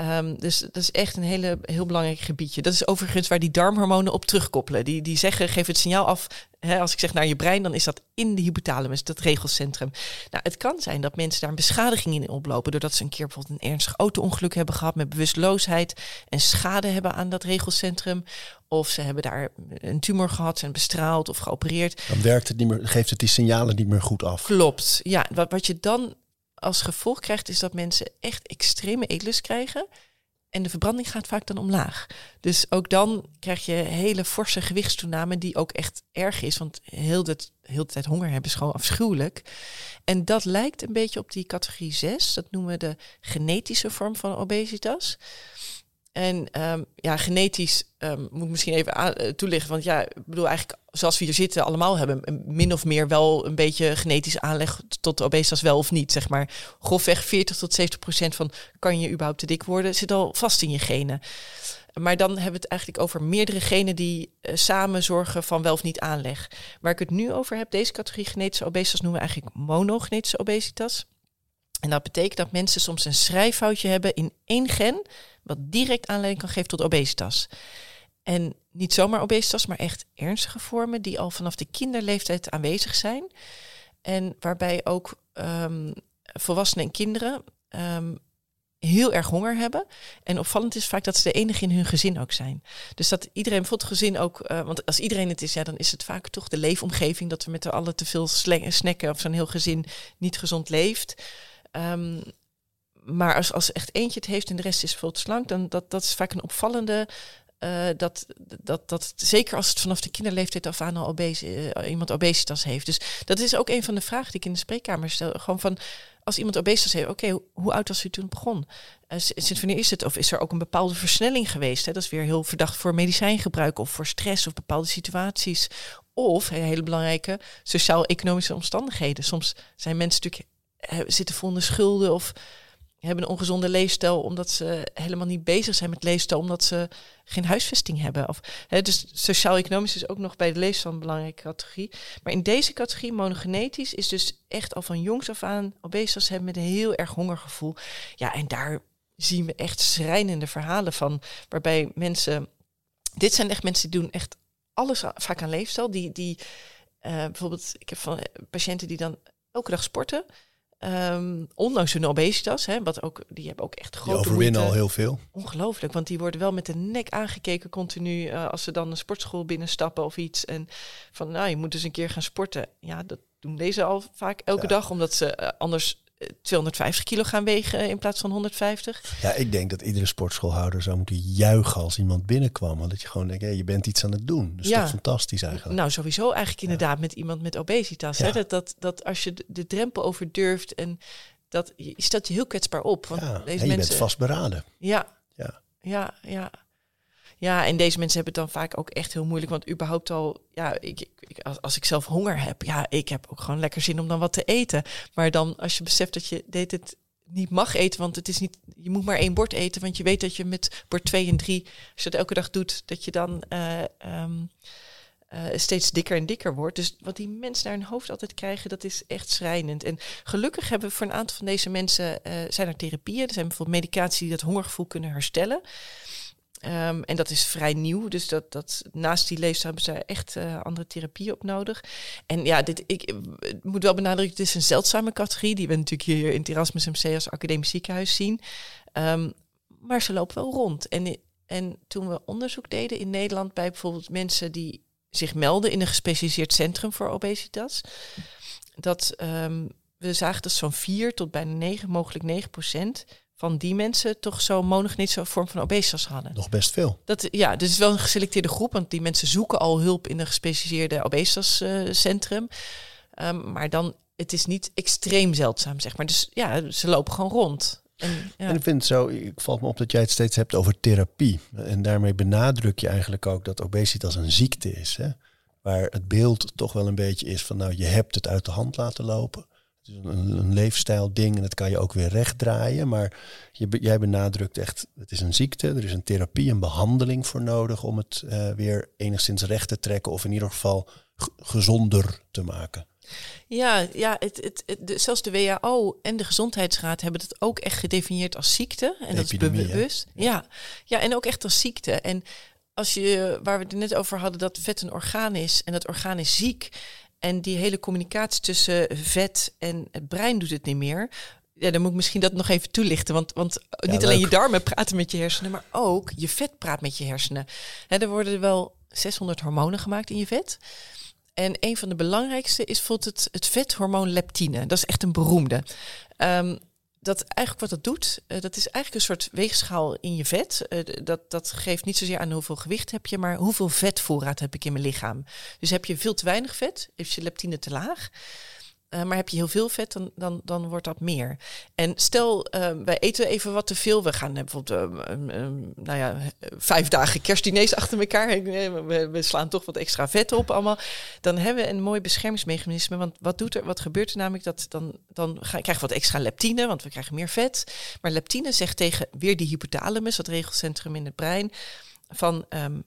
Um, dus dat is echt een hele, heel belangrijk gebiedje. Dat is overigens waar die darmhormonen op terugkoppelen. Die, die zeggen, geef het signaal af. Hè, als ik zeg naar je brein, dan is dat in de hypothalamus, dat regelcentrum. Nou, het kan zijn dat mensen daar een beschadiging in oplopen. Doordat ze een keer bijvoorbeeld een ernstig auto-ongeluk hebben gehad met bewusteloosheid. En schade hebben aan dat regelcentrum. Of ze hebben daar een tumor gehad, zijn bestraald of geopereerd. Dan werkt het niet meer, geeft het die signalen niet meer goed af. Klopt. Ja, wat, wat je dan als gevolg krijgt, is dat mensen echt extreme eetlust krijgen. En de verbranding gaat vaak dan omlaag. Dus ook dan krijg je hele forse gewichtstoename, die ook echt erg is. Want heel de, heel de tijd honger hebben is gewoon afschuwelijk. En dat lijkt een beetje op die categorie 6. Dat noemen we de genetische vorm van obesitas. En ehm, ja, genetisch um, moet ik misschien even uh, toelichten. Want ja, ik bedoel eigenlijk, zoals we hier zitten, allemaal hebben min of meer wel een beetje genetisch aanleg tot obesitas wel of niet. Zeg maar grofweg 40 tot 70 procent van kan je überhaupt te dik worden, zit al vast in je genen. Maar dan hebben we het eigenlijk over meerdere genen die uh, samen zorgen van wel of niet aanleg. Waar ik het nu over heb, deze categorie genetische obesitas noemen we eigenlijk monogenetische obesitas. En dat betekent dat mensen soms een schrijffoutje hebben in één gen wat direct aanleiding kan geven tot obesitas. En niet zomaar obesitas, maar echt ernstige vormen die al vanaf de kinderleeftijd aanwezig zijn. En waarbij ook um, volwassenen en kinderen um, heel erg honger hebben. En opvallend is vaak dat ze de enige in hun gezin ook zijn. Dus dat iedereen, bijvoorbeeld gezin ook, uh, want als iedereen het is, ja, dan is het vaak toch de leefomgeving dat we met z'n allen te veel snacken of zo'n heel gezin niet gezond leeft. Um, maar als, als echt eentje het heeft en de rest is veel te slank, dan dat, dat is vaak een opvallende. Uh, dat, dat, dat zeker als het vanaf de kinderleeftijd af aan al obese, uh, iemand obesitas heeft. Dus dat is ook een van de vragen die ik in de spreekkamer stel. Gewoon van als iemand obesitas heeft, oké, hoe oud was u toen begon? Uh, sinds wanneer is het? Of is er ook een bepaalde versnelling geweest? Hè? Dat is weer heel verdacht voor medicijngebruik of voor stress of bepaalde situaties. Of, hele belangrijke, sociaal-economische omstandigheden. Soms zijn mensen natuurlijk zitten vol in de schulden of hebben een ongezonde leefstijl omdat ze helemaal niet bezig zijn met leefstijl, omdat ze geen huisvesting hebben. Of, hè, dus sociaal-economisch is ook nog bij de leefstijl een belangrijke categorie. Maar in deze categorie, monogenetisch, is dus echt al van jongs af aan obesitas hebben met een heel erg hongergevoel. Ja, en daar zien we echt schrijnende verhalen van, waarbij mensen, dit zijn echt mensen die doen echt alles vaak aan leefstijl. Die, die uh, bijvoorbeeld, ik heb van patiënten die dan elke dag sporten. Um, ondanks hun obesitas, hè, wat ook, die hebben ook echt grote Die overwinnen al heel veel. Ongelooflijk, want die worden wel met de nek aangekeken continu uh, als ze dan een sportschool binnenstappen of iets. En van, nou, je moet dus een keer gaan sporten. Ja, dat doen deze al vaak elke ja. dag, omdat ze uh, anders 250 kilo gaan wegen in plaats van 150. Ja, ik denk dat iedere sportschoolhouder zou moeten juichen als iemand binnenkwam. Want dat je gewoon denkt, hey, je bent iets aan het doen. Dat is ja. toch fantastisch eigenlijk. Nou, sowieso eigenlijk inderdaad met iemand met obesitas. Hè? Dat, dat, dat als je de drempel over durft en dat je stelt je heel kwetsbaar op. Want ja, deze en je mensen, bent vastberaden. Ja, ja, ja, ja. Ja, en deze mensen hebben het dan vaak ook echt heel moeilijk. Want überhaupt al, ja, ik, ik, als, ik zelf honger heb, ja, ik heb ook gewoon lekker zin om dan wat te eten. Maar dan als je beseft dat je deed het niet mag eten, want het is niet, je moet maar één bord eten, want je weet dat je met bord twee en drie, als je dat elke dag doet, dat je dan uh, um, uh, steeds dikker en dikker wordt. Dus wat die mensen naar hun hoofd altijd krijgen, dat is echt schrijnend. En gelukkig hebben we voor een aantal van deze mensen, uh, zijn er therapieën, er zijn bijvoorbeeld medicatie die dat hongergevoel kunnen herstellen. Um, en dat is vrij nieuw. Dus dat, dat naast die leefstijl hebben ze echt uh, andere therapieën op nodig. En ja, dit, ik, ik moet wel benadrukken, het is een zeldzame categorie. Die we natuurlijk hier in het Erasmus MC als academisch ziekenhuis zien. Um, maar ze lopen wel rond. En, en toen we onderzoek deden in Nederland bij bijvoorbeeld mensen die zich melden in een gespecialiseerd centrum voor obesitas. Dat um, we zagen dat zo'n 4 tot bijna 9, mogelijk 9 procent van die mensen toch zo'n monogenetische vorm van obesitas hadden. Nog best veel. Dat, ja, dus is wel een geselecteerde groep, want die mensen zoeken al hulp in een gespecialiseerde obesitascentrum. Uh, um, maar dan, het is niet extreem zeldzaam, zeg maar. Dus ja, ze lopen gewoon rond. En, ja. En ik vind het zo, ik valt me op dat jij het steeds hebt over therapie. En daarmee benadruk je eigenlijk ook dat obesitas een ziekte is. Hè? Waar het beeld toch wel een beetje is van, nou, je hebt het uit de hand laten lopen. Het is een, een leefstijl ding en dat kan je ook weer rechtdraaien. Maar je, jij benadrukt echt, het is een ziekte. Er is een therapie, een behandeling voor nodig om het eh, weer enigszins recht te trekken. Of in ieder geval gezonder te maken. Ja, ja het, het, het- de, zelfs de WHO en de Gezondheidsraad hebben het ook echt gedefinieerd als ziekte. En dat is hè? bewust. Ja. ja, en ook echt als ziekte. En als je, waar we het net over hadden, dat vet een orgaan is en dat orgaan is ziek. En die hele communicatie tussen vet en het brein doet het niet meer. Ja, dan moet ik misschien dat nog even toelichten. Want, want niet alleen je darmen praten met je hersenen, maar ook je vet praat met je hersenen. Hè, er worden wel 600 hormonen gemaakt in je vet. En een van de belangrijkste is bijvoorbeeld het, het vethormoon leptine. Dat is echt een beroemde. Ehm, dat eigenlijk wat dat doet, eh, dat is eigenlijk een soort weegschaal in je vet. Eh, dat, dat geeft niet zozeer aan hoeveel gewicht heb je, maar hoeveel vetvoorraad heb ik in mijn lichaam. Dus heb je veel te weinig vet, is je leptine te laag. Eh, maar heb je heel veel vet, dan, dan, dan wordt dat meer. En stel, eh, wij eten even wat te veel. We gaan eh, bijvoorbeeld nou ja, vijf dagen kerstdiners achter elkaar. We, we slaan toch wat extra vet op allemaal. Dan hebben we een mooi beschermingsmechanisme. Want wat, doet er, wat gebeurt er namelijk? Dat dan, dan ga, krijgen wat extra leptine, want we krijgen meer vet. Maar leptine zegt tegen weer die hypothalamus, dat regelcentrum in het brein, van ehm,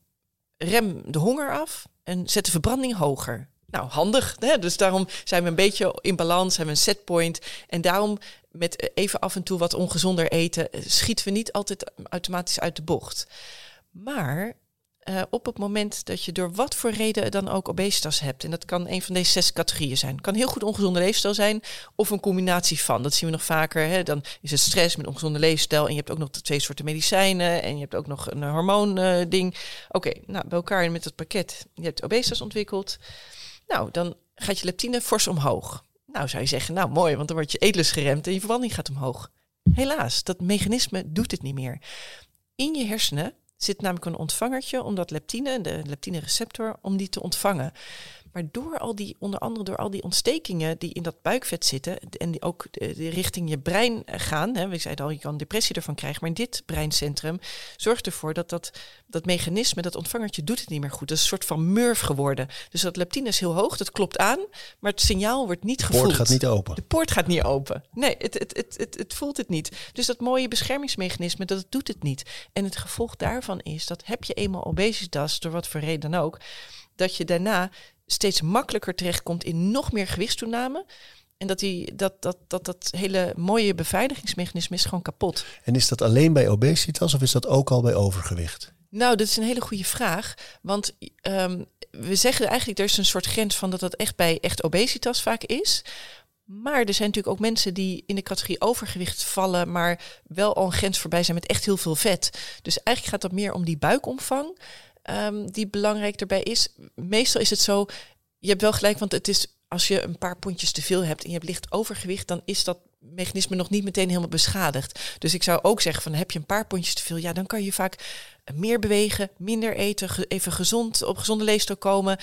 rem de honger af en zet de verbranding hoger. Nou, handig. Hè? Dus daarom zijn we een beetje in balans, hebben we een setpoint. En daarom met even af en toe wat ongezonder eten, eh, schieten we niet altijd automatisch uit de bocht. Maar eh, op het moment dat je door wat voor reden dan ook obesitas hebt, en dat kan een van deze zes categorieën zijn, kan heel goed ongezonde leefstijl zijn of een combinatie van. Dat zien we nog vaker. Hè? Dan is het stress met ongezonde leefstijl en je hebt ook nog de twee soorten medicijnen en je hebt ook nog een hormoonding. ding. Oké, nou bij elkaar met het pakket, je hebt obesitas ontwikkeld. Nou, dan gaat je leptine fors omhoog. Nou, zou je zeggen, nou mooi, want dan wordt je eetlust geremd en je verbranding gaat omhoog. Helaas, dat mechanisme doet het niet meer. In je hersenen zit namelijk een ontvangertje om dat leptine, de leptine-receptor, om die te ontvangen. Maar door al die, onder andere door al die ontstekingen die in dat buikvet zitten en die ook de, de richting je brein gaan, hè, we zeiden al, je kan depressie ervan krijgen, maar in dit breincentrum zorgt ervoor dat dat, dat mechanisme, dat ontvangertje doet het niet meer goed. Dat is een soort van murf geworden. Dus dat leptine is heel hoog, dat klopt aan, maar het signaal wordt niet De gevoeld. poort gaat niet open. De poort gaat niet open. Nee, het, het, het, het, het voelt het niet. Dus dat mooie beschermingsmechanisme, dat het doet het niet. En het gevolg daarvan is dat heb je eenmaal obesitas, door wat voor reden dan ook, dat je daarna steeds makkelijker terechtkomt in nog meer gewichtstoename. En dat, die, dat, dat, dat dat hele mooie beveiligingsmechanisme is gewoon kapot. En is dat alleen bij obesitas of is dat ook al bij overgewicht? Nou, dat is een hele goede vraag. Want ehm, we zeggen eigenlijk, er is een soort grens van dat dat echt bij echt obesitas vaak is. Maar er zijn natuurlijk ook mensen die in de categorie overgewicht vallen, maar wel al een grens voorbij zijn met echt heel veel vet. Dus eigenlijk gaat dat meer om die buikomvang ehm, die belangrijk erbij is. Meestal is het zo, je hebt wel gelijk, want het is als je een paar pondjes te veel hebt en je hebt licht overgewicht, dan is dat mechanisme nog niet meteen helemaal beschadigd. Dus ik zou ook zeggen van heb je een paar pondjes te veel, ja, dan kan je vaak meer bewegen, minder eten, even gezond op gezonde leefstijl komen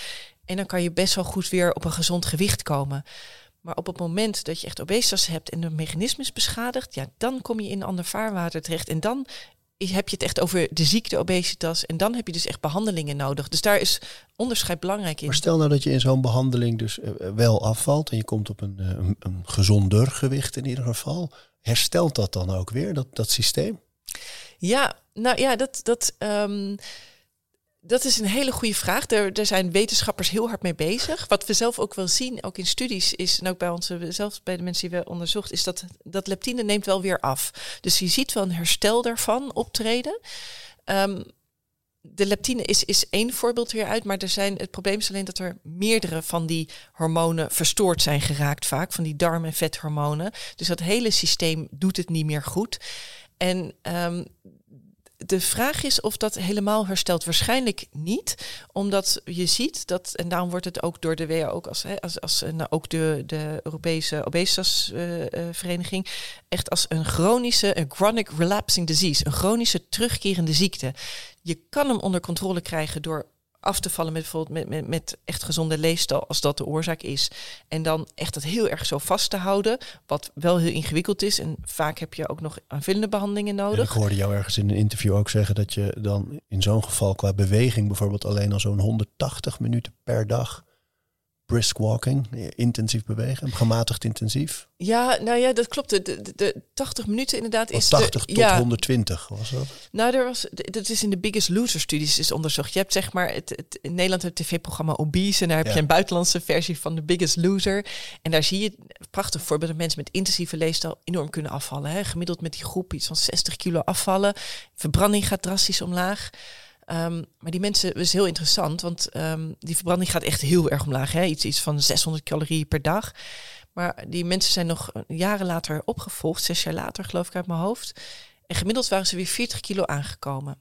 en dan kan je best wel goed weer op een gezond gewicht komen. Maar op het moment dat je echt obesitas hebt en de mechanisme is beschadigd, ja, dan kom je in ander vaarwater terecht. En dan heb je het echt over de ziekte obesitas. En dan heb je dus echt behandelingen nodig. Dus daar is onderscheid belangrijk in. Maar stel nou dat je in zo'n behandeling dus eh, wel afvalt en je komt op een, eh, een, een gezonder gewicht in ieder geval. Herstelt dat dan ook weer, dat, dat systeem? Ja, nou ja, dat, dat, ehm, dat is een hele goede vraag. Er zijn wetenschappers heel hard mee bezig. Wat we zelf ook wel zien, ook in studies, is, en ook bij ons, zelfs bij de mensen die we onderzocht, is dat dat leptine neemt wel weer af. Dus je ziet wel een herstel daarvan optreden. Ehm, de leptine is, is één voorbeeld weer uit, maar er zijn, het probleem is alleen dat er meerdere van die hormonen verstoord zijn geraakt, vaak van die darm- en vethormonen. Dus dat hele systeem doet het niet meer goed. En ehm, de vraag is of dat helemaal herstelt. Waarschijnlijk niet, omdat je ziet dat, en daarom wordt het ook door de WHO, ook als, als, als nou, ook de, de Europese obesitasvereniging, echt als een chronische, een chronic relapsing disease, een chronische terugkerende ziekte. Je kan hem onder controle krijgen door af te vallen met bijvoorbeeld met, met, met echt gezonde leefstijl, als dat de oorzaak is. En dan echt het heel erg zo vast te houden, wat wel heel ingewikkeld is. En vaak heb je ook nog aanvullende behandelingen En ik nodig. hoorde jou ergens in een interview ook zeggen dat je dan in zo'n geval qua beweging bijvoorbeeld alleen al zo'n 180 minuten per dag brisk walking, intensief bewegen, gematigd intensief. Ja, nou ja, dat klopt. De, de, de 80 minuten inderdaad is 80 de, tot ja, 120 was dat? Nou, er was, dat is in de Biggest Loser studies is onderzocht. Je hebt zeg maar het, het in Nederland het tv-programma Obese en daar heb Ja. je een buitenlandse versie van de Biggest Loser. En daar zie je prachtig voorbeeld dat mensen met intensieve leefstijl enorm kunnen afvallen. Hè. Gemiddeld met die groep iets van 60 kilo afvallen. Verbranding gaat drastisch omlaag. Ehm, maar die mensen is heel interessant, want ehm, die verbranding gaat echt heel erg omlaag. Hè? Iets, iets van 600 calorieën per dag. Maar die mensen zijn nog jaren later opgevolgd, zes jaar later geloof ik uit mijn hoofd. En gemiddeld waren ze weer 40 kilo aangekomen.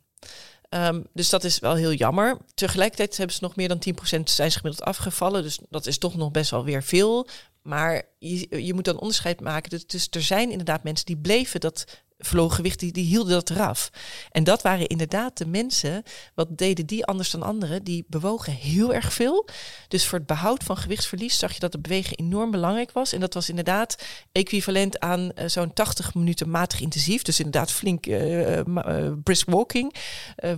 Ehm, dus dat is wel heel jammer. Tegelijkertijd hebben ze nog meer dan 10% zijn ze gemiddeld afgevallen. Dus dat is toch nog best wel weer veel. Maar je, je moet dan onderscheid maken. Dus er zijn inderdaad mensen die bleven dat verloren gewicht, die, hielden dat eraf. En dat waren inderdaad de mensen, wat deden die anders dan anderen? Die bewogen heel erg veel. Dus voor het behoud van gewichtsverlies zag je dat het bewegen enorm belangrijk was. En dat was inderdaad equivalent aan eh, zo'n 80 minuten matig intensief. Dus inderdaad flink eh, brisk walking,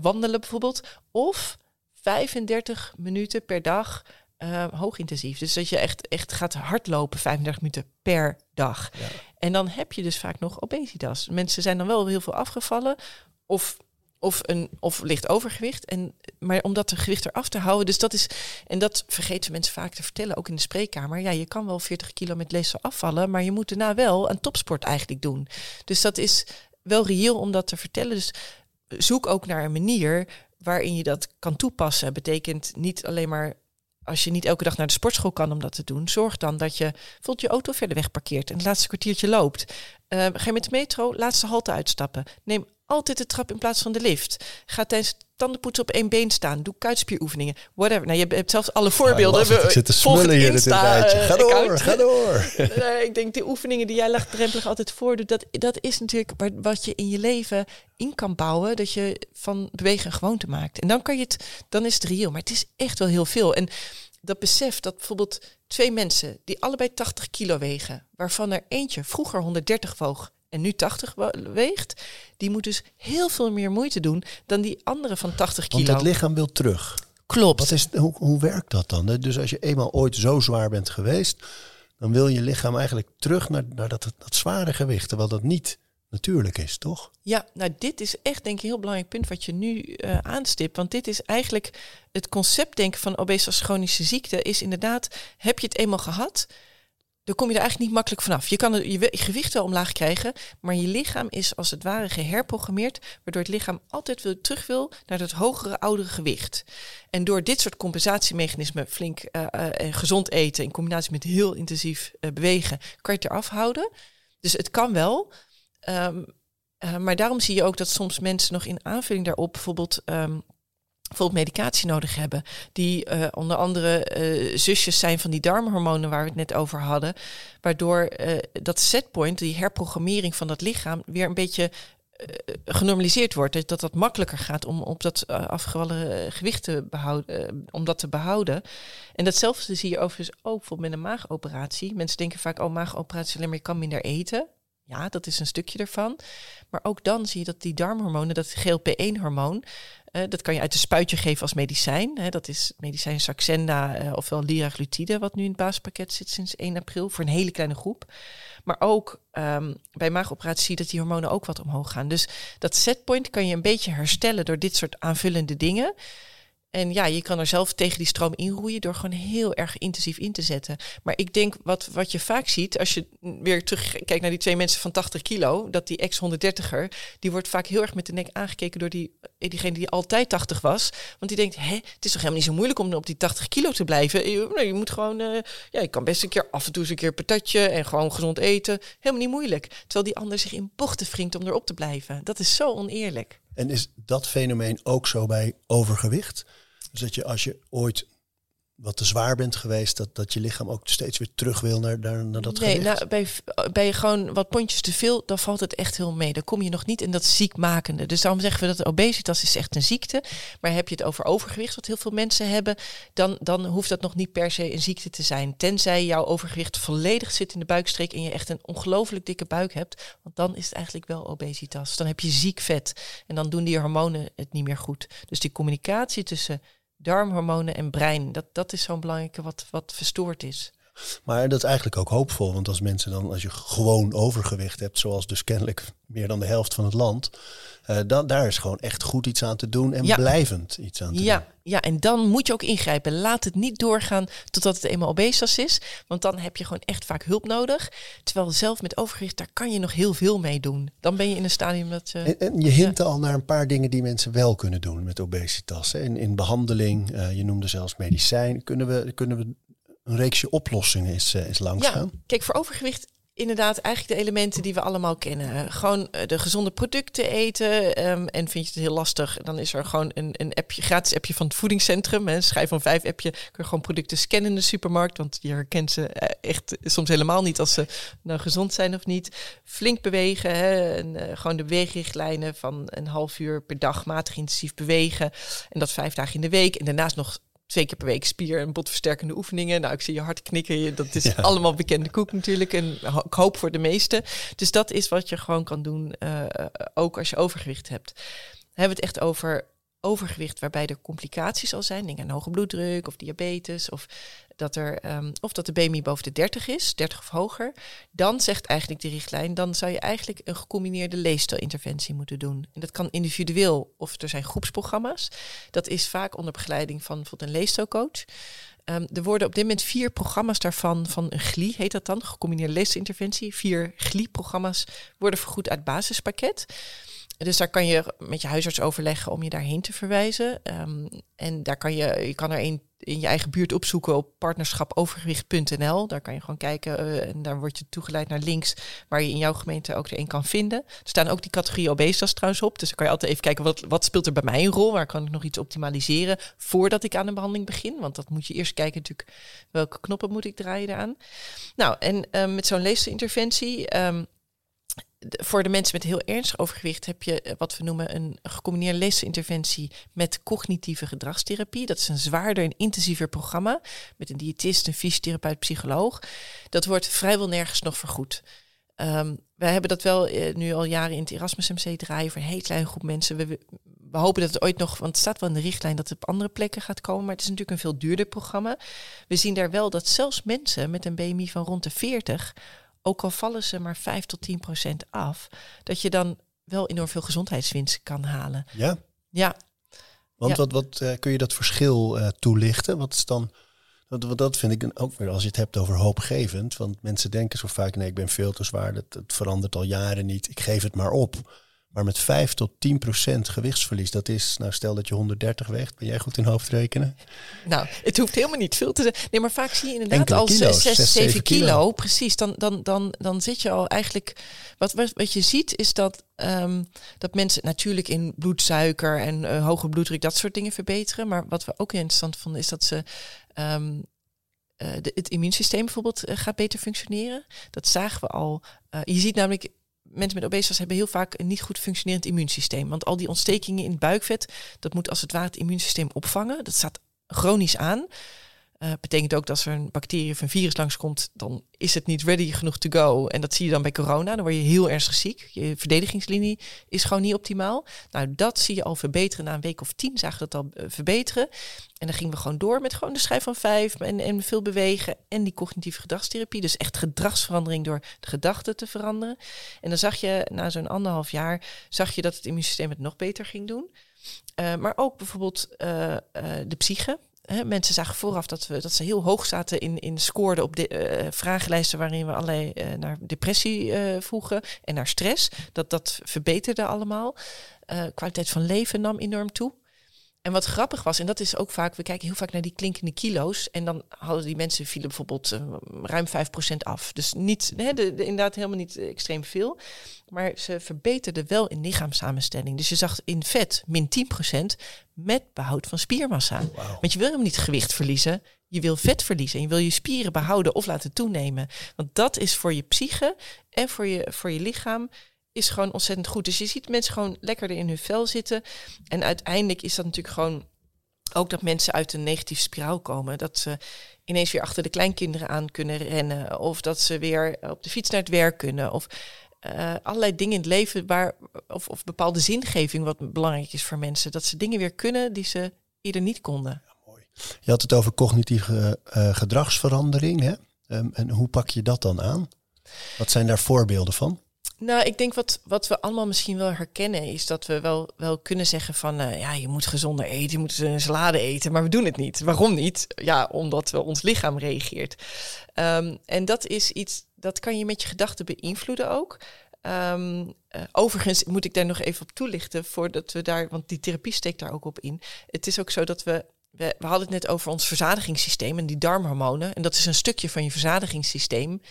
wandelen bijvoorbeeld. Of 35 minuten per dag eh, hoogintensief. Dus dat je echt, echt gaat hardlopen 35 minuten per dag. En dan heb je dus vaak nog obesitas. Mensen zijn dan wel heel veel afgevallen of, of, een, of licht overgewicht. En, maar om dat gewicht eraf te houden, dus dat is... En dat vergeten mensen vaak te vertellen, ook in de spreekkamer. Ja, je kan wel 40 kilo met leefstijl afvallen, maar je moet daarna wel een topsport eigenlijk doen. Dus dat is wel reëel om dat te vertellen. Dus zoek ook naar een manier waarin je dat kan toepassen. Betekent niet alleen maar als je niet elke dag naar de sportschool kan om dat te doen, zorg dan dat je bijvoorbeeld je auto verder weg parkeert en het laatste kwartiertje loopt. Eh, ga je met de metro, laatste halte uitstappen. Neem altijd de trap in plaats van de lift. Ga tijdens tandenpoetsen op één been staan. Doe kuitspieroefeningen. Whatever. Nou, je hebt zelfs alle voorbeelden. Ja, ik zit te smullen hier in het Insta, rijtje. eh, Ga door, account. ga door. Nee, ik denk die oefeningen die jij laagdrempelig altijd voordoet, dat, dat is natuurlijk wat je in je leven in kan bouwen, dat je van bewegen een gewoonte maakt. En dan kan je het, dan is het reëel. Maar het is echt wel heel veel. En dat besef dat bijvoorbeeld twee mensen die allebei 80 kilo wegen, waarvan er eentje vroeger 130 woog en nu 80 wo- weegt, die moet dus heel veel meer moeite doen dan die andere van 80 Want kilo. het lichaam wil terug. Klopt. Wat is, hoe, hoe werkt dat dan? hè? Dus als je eenmaal ooit zo zwaar bent geweest, dan wil je lichaam eigenlijk terug naar, naar dat, dat zware gewicht, terwijl dat niet natuurlijk is, toch? Ja, nou dit is echt denk ik een heel belangrijk punt wat je nu eh, aanstipt. Want dit is eigenlijk het concept denken van obesitas chronische ziekte. Is inderdaad, heb je het eenmaal gehad, dan kom je er eigenlijk niet makkelijk vanaf. Je kan je gewicht wel omlaag krijgen, maar je lichaam is als het ware geherprogrammeerd, waardoor het lichaam altijd weer terug wil naar het hogere, oudere gewicht. En door dit soort compensatiemechanismen, flink en gezond eten in combinatie met heel intensief eh, bewegen, kan je het eraf houden. Dus het kan wel. Ehm, eh, maar daarom zie je ook dat soms mensen nog in aanvulling daarop bijvoorbeeld, ehm, bijvoorbeeld medicatie nodig hebben. Die eh, onder andere eh, zusjes zijn van die darmhormonen waar we het net over hadden. Waardoor eh, dat setpoint, die herprogrammering van dat lichaam, weer een beetje genormaliseerd wordt. Dat, dat dat makkelijker gaat om op dat afgevallen gewicht te behouden, eh, om dat te behouden. En datzelfde zie je overigens ook bijvoorbeeld met een maagoperatie. Mensen denken vaak, oh maagoperatie alleen maar kan minder eten. Ja, dat is een stukje ervan. Maar ook dan zie je dat die darmhormonen, dat GLP-1-hormoon, eh, dat kan je uit een spuitje geven als medicijn. Hè, dat is medicijn Saxenda eh, ofwel liraglutide, wat nu in het basispakket zit sinds 1 april voor een hele kleine groep. Maar ook ehm, bij maagoperatie zie je dat die hormonen ook wat omhoog gaan. Dus dat setpoint kan je een beetje herstellen door dit soort aanvullende dingen. En ja, je kan er zelf tegen die stroom inroeien door gewoon heel erg intensief in te zetten. Maar ik denk wat, wat je vaak ziet, als je weer terugkijkt naar die twee mensen van 80 kilo, dat die ex-130er, die wordt vaak heel erg met de nek aangekeken door die, eh, diegene die altijd 80 was. Want die denkt, hè, het is toch helemaal niet zo moeilijk om op die 80 kilo te blijven. Je, je moet gewoon, eh, ja, je kan best een keer af en toe eens een keer patatje en gewoon gezond eten. Helemaal niet moeilijk. Terwijl die ander zich in bochten wringt om erop te blijven. Dat is zo oneerlijk. En is dat fenomeen ook zo bij overgewicht? Dus dat je als je ooit wat te zwaar bent geweest, dat, dat je lichaam ook steeds weer terug wil naar, naar, naar dat nee, gewicht? nou, bij, bij gewoon wat pondjes te veel, dan valt het echt heel mee. Dan kom je nog niet in dat ziekmakende. Dus daarom zeggen we dat obesitas is echt een ziekte. Maar heb je het over overgewicht, wat heel veel mensen hebben, dan, dan hoeft dat nog niet per se een ziekte te zijn. Tenzij jouw overgewicht volledig zit in de buikstreek en je echt een ongelooflijk dikke buik hebt. Want dan is het eigenlijk wel obesitas. Dan heb je ziek vet. En dan doen die hormonen het niet meer goed. Dus die communicatie tussen darmhormonen en brein. Dat, dat is zo'n belangrijke wat, wat verstoord is. Maar dat is eigenlijk ook hoopvol. Want als mensen dan, als je gewoon overgewicht hebt, zoals dus kennelijk meer dan de helft van het land, uh, dan, daar is gewoon echt goed iets aan te doen en Ja. blijvend iets aan te Ja, doen. ja, en dan moet je ook ingrijpen. Laat het niet doorgaan totdat het eenmaal obesitas is. Want dan heb je gewoon echt vaak hulp nodig. Terwijl zelf met overgewicht, daar kan je nog heel veel mee doen. Dan ben je in een stadium dat... eh, En, en je hint al naar een paar dingen die mensen wel kunnen doen met obesitas. hè. In, in behandeling, eh, je noemde zelfs medicijn. Kunnen we, kunnen we een reeksje oplossingen eh, langs Ja, gaan? kijk, voor overgewicht inderdaad eigenlijk de elementen die we allemaal kennen. Eh, Gewoon eh, de gezonde producten eten. ehm, en vind je het heel lastig, dan is er gewoon een, een appje, gratis appje van het voedingscentrum. Hè, schijf van vijf appje, kun je gewoon producten scannen in de supermarkt. Want je herkent ze eh, echt soms helemaal niet als ze nou gezond zijn of niet. Flink bewegen, hè, en, gewoon de beweegrichtlijnen van een half uur per dag matig intensief bewegen. En dat vijf dagen in de week. En daarnaast nog twee keer per week spier- en botversterkende oefeningen. Nou, ik zie je hard knikken. Dat is Ja. allemaal bekende koek natuurlijk. En ho- ik hoop voor de meesten. Dus dat is wat je gewoon kan doen, eh, eh, ook als je overgewicht hebt. We hebben het echt over overgewicht waarbij er complicaties al zijn. Aan hoge bloeddruk of diabetes. Of dat, er, ehm, of dat de BMI boven de 30 is, 30 of hoger. Dan zegt eigenlijk de richtlijn, dan zou je eigenlijk een gecombineerde leefstijlinterventie moeten doen. En dat kan individueel of er zijn groepsprogramma's. Dat is vaak onder begeleiding van bijvoorbeeld een leefstijlcoach. Ehm, er worden op dit moment vier programma's daarvan, van een GLI heet dat dan, gecombineerde leefstijlinterventie. Vier GLI-programma's worden vergoed uit basispakket. Dus daar kan je met je huisarts overleggen om je daarheen te verwijzen. Ehm, en daar kan je, je kan er een in je eigen buurt opzoeken op partnerschapovergewicht.nl. Daar kan je gewoon kijken eh, en daar word je toegeleid naar links waar je in jouw gemeente ook er een kan vinden. Er staan ook die categorieën obesitas trouwens op. Dus dan kan je altijd even kijken wat, wat speelt er bij mij een rol? Waar kan ik nog iets optimaliseren voordat ik aan een behandeling begin? Want dat moet je eerst kijken natuurlijk welke knoppen moet ik draaien daaraan. Nou, en eh, met zo'n leefstijlinterventie... ehm, de- voor de mensen met heel ernstig overgewicht heb je eh, wat we noemen een gecombineerde leefstijlinterventie met cognitieve gedragstherapie. Dat is een zwaarder en intensiever programma met een diëtist, een fysiotherapeut, psycholoog. Dat wordt vrijwel nergens nog vergoed. Ehm, wij hebben dat wel eh, nu al jaren in het Erasmus MC draaien voor een hele kleine groep mensen. We, we hopen dat het ooit nog, want het staat wel in de richtlijn dat het op andere plekken gaat komen, maar het is natuurlijk een veel duurder programma. We zien daar wel dat zelfs mensen met een BMI van rond de 40 ook al vallen ze maar 5 tot 10 procent af, dat je dan wel enorm veel gezondheidswinst kan halen. Ja, Ja, want Ja. wat, wat eh, kun je dat verschil eh, toelichten? Wat is dan... Dat, wat- dat vind ik ook weer als je het hebt over hoopgevend. Want mensen denken zo vaak, nee, ik ben veel te zwaar. Dat, het verandert al jaren niet. Ik geef het maar op. Maar met 5 tot 10 procent gewichtsverlies, dat is, nou stel dat je 130 weegt. Ben jij goed in hoofdrekenen? nou, het hoeft helemaal niet veel te zijn. Nee, maar vaak zie je inderdaad al kilo's, 6, zes, 7 zeven kilo. kilo. Precies, dan, dan, dan, dan zit je al eigenlijk... Wat, wat, wat je ziet is dat, ehm, dat mensen natuurlijk in bloedsuiker en eh, hoge bloeddruk... dat soort dingen verbeteren. Maar wat we ook interessant vonden is dat ze... ehm, eh, de, het immuunsysteem bijvoorbeeld eh, gaat beter functioneren. Dat zagen we al. Je ziet namelijk, mensen met obesitas hebben heel vaak een niet goed functionerend immuunsysteem. Want al die ontstekingen in het buikvet, dat moet als het ware het immuunsysteem opvangen. Dat staat chronisch aan. Eh betekent ook dat als er een bacterie of een virus langskomt, dan is het niet ready genoeg to go. En dat zie je dan bij corona. Dan word je heel ernstig ziek. Je verdedigingslinie is gewoon niet optimaal. Nou, dat zie je al verbeteren. Na een week of tien zagen we dat al eh, verbeteren. En dan gingen we gewoon door met gewoon de schijf van vijf en, en veel bewegen en die cognitieve gedragstherapie. Dus echt gedragsverandering door de gedachten te veranderen. En dan zag je na zo'n anderhalf jaar, zag je dat het immuunsysteem het nog beter ging doen. Eh, maar ook bijvoorbeeld de psyche. Mensen zagen vooraf dat, we, dat ze heel hoog zaten in, in scoorden op de eh, vragenlijsten waarin we allerlei eh, naar depressie eh, vroegen en naar stress. Dat, dat verbeterde allemaal. Kwaliteit van leven nam enorm toe. En wat grappig was, en dat is ook vaak, we kijken heel vaak naar die klinkende kilo's. En dan hadden die mensen vielen bijvoorbeeld uh, ruim 5% af. Dus niet, hè, de, de, inderdaad helemaal niet extreem veel. Maar ze verbeterden wel in lichaamssamenstelling. Dus je zag in vet min 10% met behoud van spiermassa. Want je wil hem niet gewicht verliezen. Je wil vet verliezen. En je wil je spieren behouden of laten toenemen. Want dat is voor je psyche en voor je, voor je lichaam is gewoon ontzettend goed. Dus je ziet mensen gewoon lekkerder in hun vel zitten. En uiteindelijk is dat natuurlijk gewoon ook dat mensen uit een negatieve spiraal komen. Dat ze ineens weer achter de kleinkinderen aan kunnen rennen. Of dat ze weer op de fiets naar het werk kunnen. Of uh, allerlei dingen in het leven waar, of, of bepaalde zingeving wat belangrijk is voor mensen. Dat ze dingen weer kunnen die ze eerder niet konden. Ja, mooi. Je had het over cognitieve uh, gedragsverandering. Hè? Um, en hoe pak je dat dan aan? Wat zijn daar voorbeelden van? Nou, ik denk wat, wat we allemaal misschien wel herkennen, is dat we wel, wel kunnen zeggen van uh, ja, je moet gezonder eten, je moet een salade eten, maar we doen het niet. Waarom niet? Ja, omdat we ons lichaam reageert. Um, en dat is iets, dat kan je met je gedachten beïnvloeden ook. Um, uh, overigens moet ik daar nog even op toelichten, voordat we daar, want die therapie steekt daar ook op in. Het is ook zo dat we, we, hadden het net over ons verzadigingssysteem en die darmhormonen. En dat is een stukje van je verzadigingssysteem.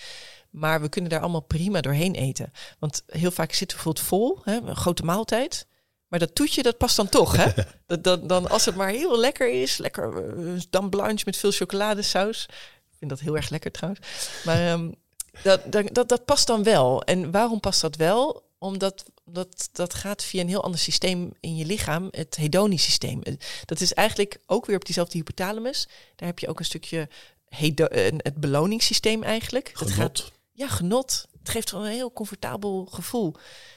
Maar we kunnen daar allemaal prima doorheen eten. Want heel vaak zitten we bijvoorbeeld vol, hè, een grote maaltijd. Maar dat toetje, dat past dan toch, hè? Dat, dan, dan, als het maar heel lekker is, lekker uh, dan blanche met veel chocoladesaus. Ik vind dat heel erg lekker trouwens. Maar um, dat, dat, dat past dan wel. En waarom past dat wel? Omdat dat, dat gaat via een heel ander systeem in je lichaam, het hedonisch systeem. Dat is eigenlijk ook weer op diezelfde hypothalamus. Daar heb je ook een stukje hedo het beloningssysteem eigenlijk. Genot. Dat gaat, ja, genot. Het geeft gewoon een heel comfortabel gevoel.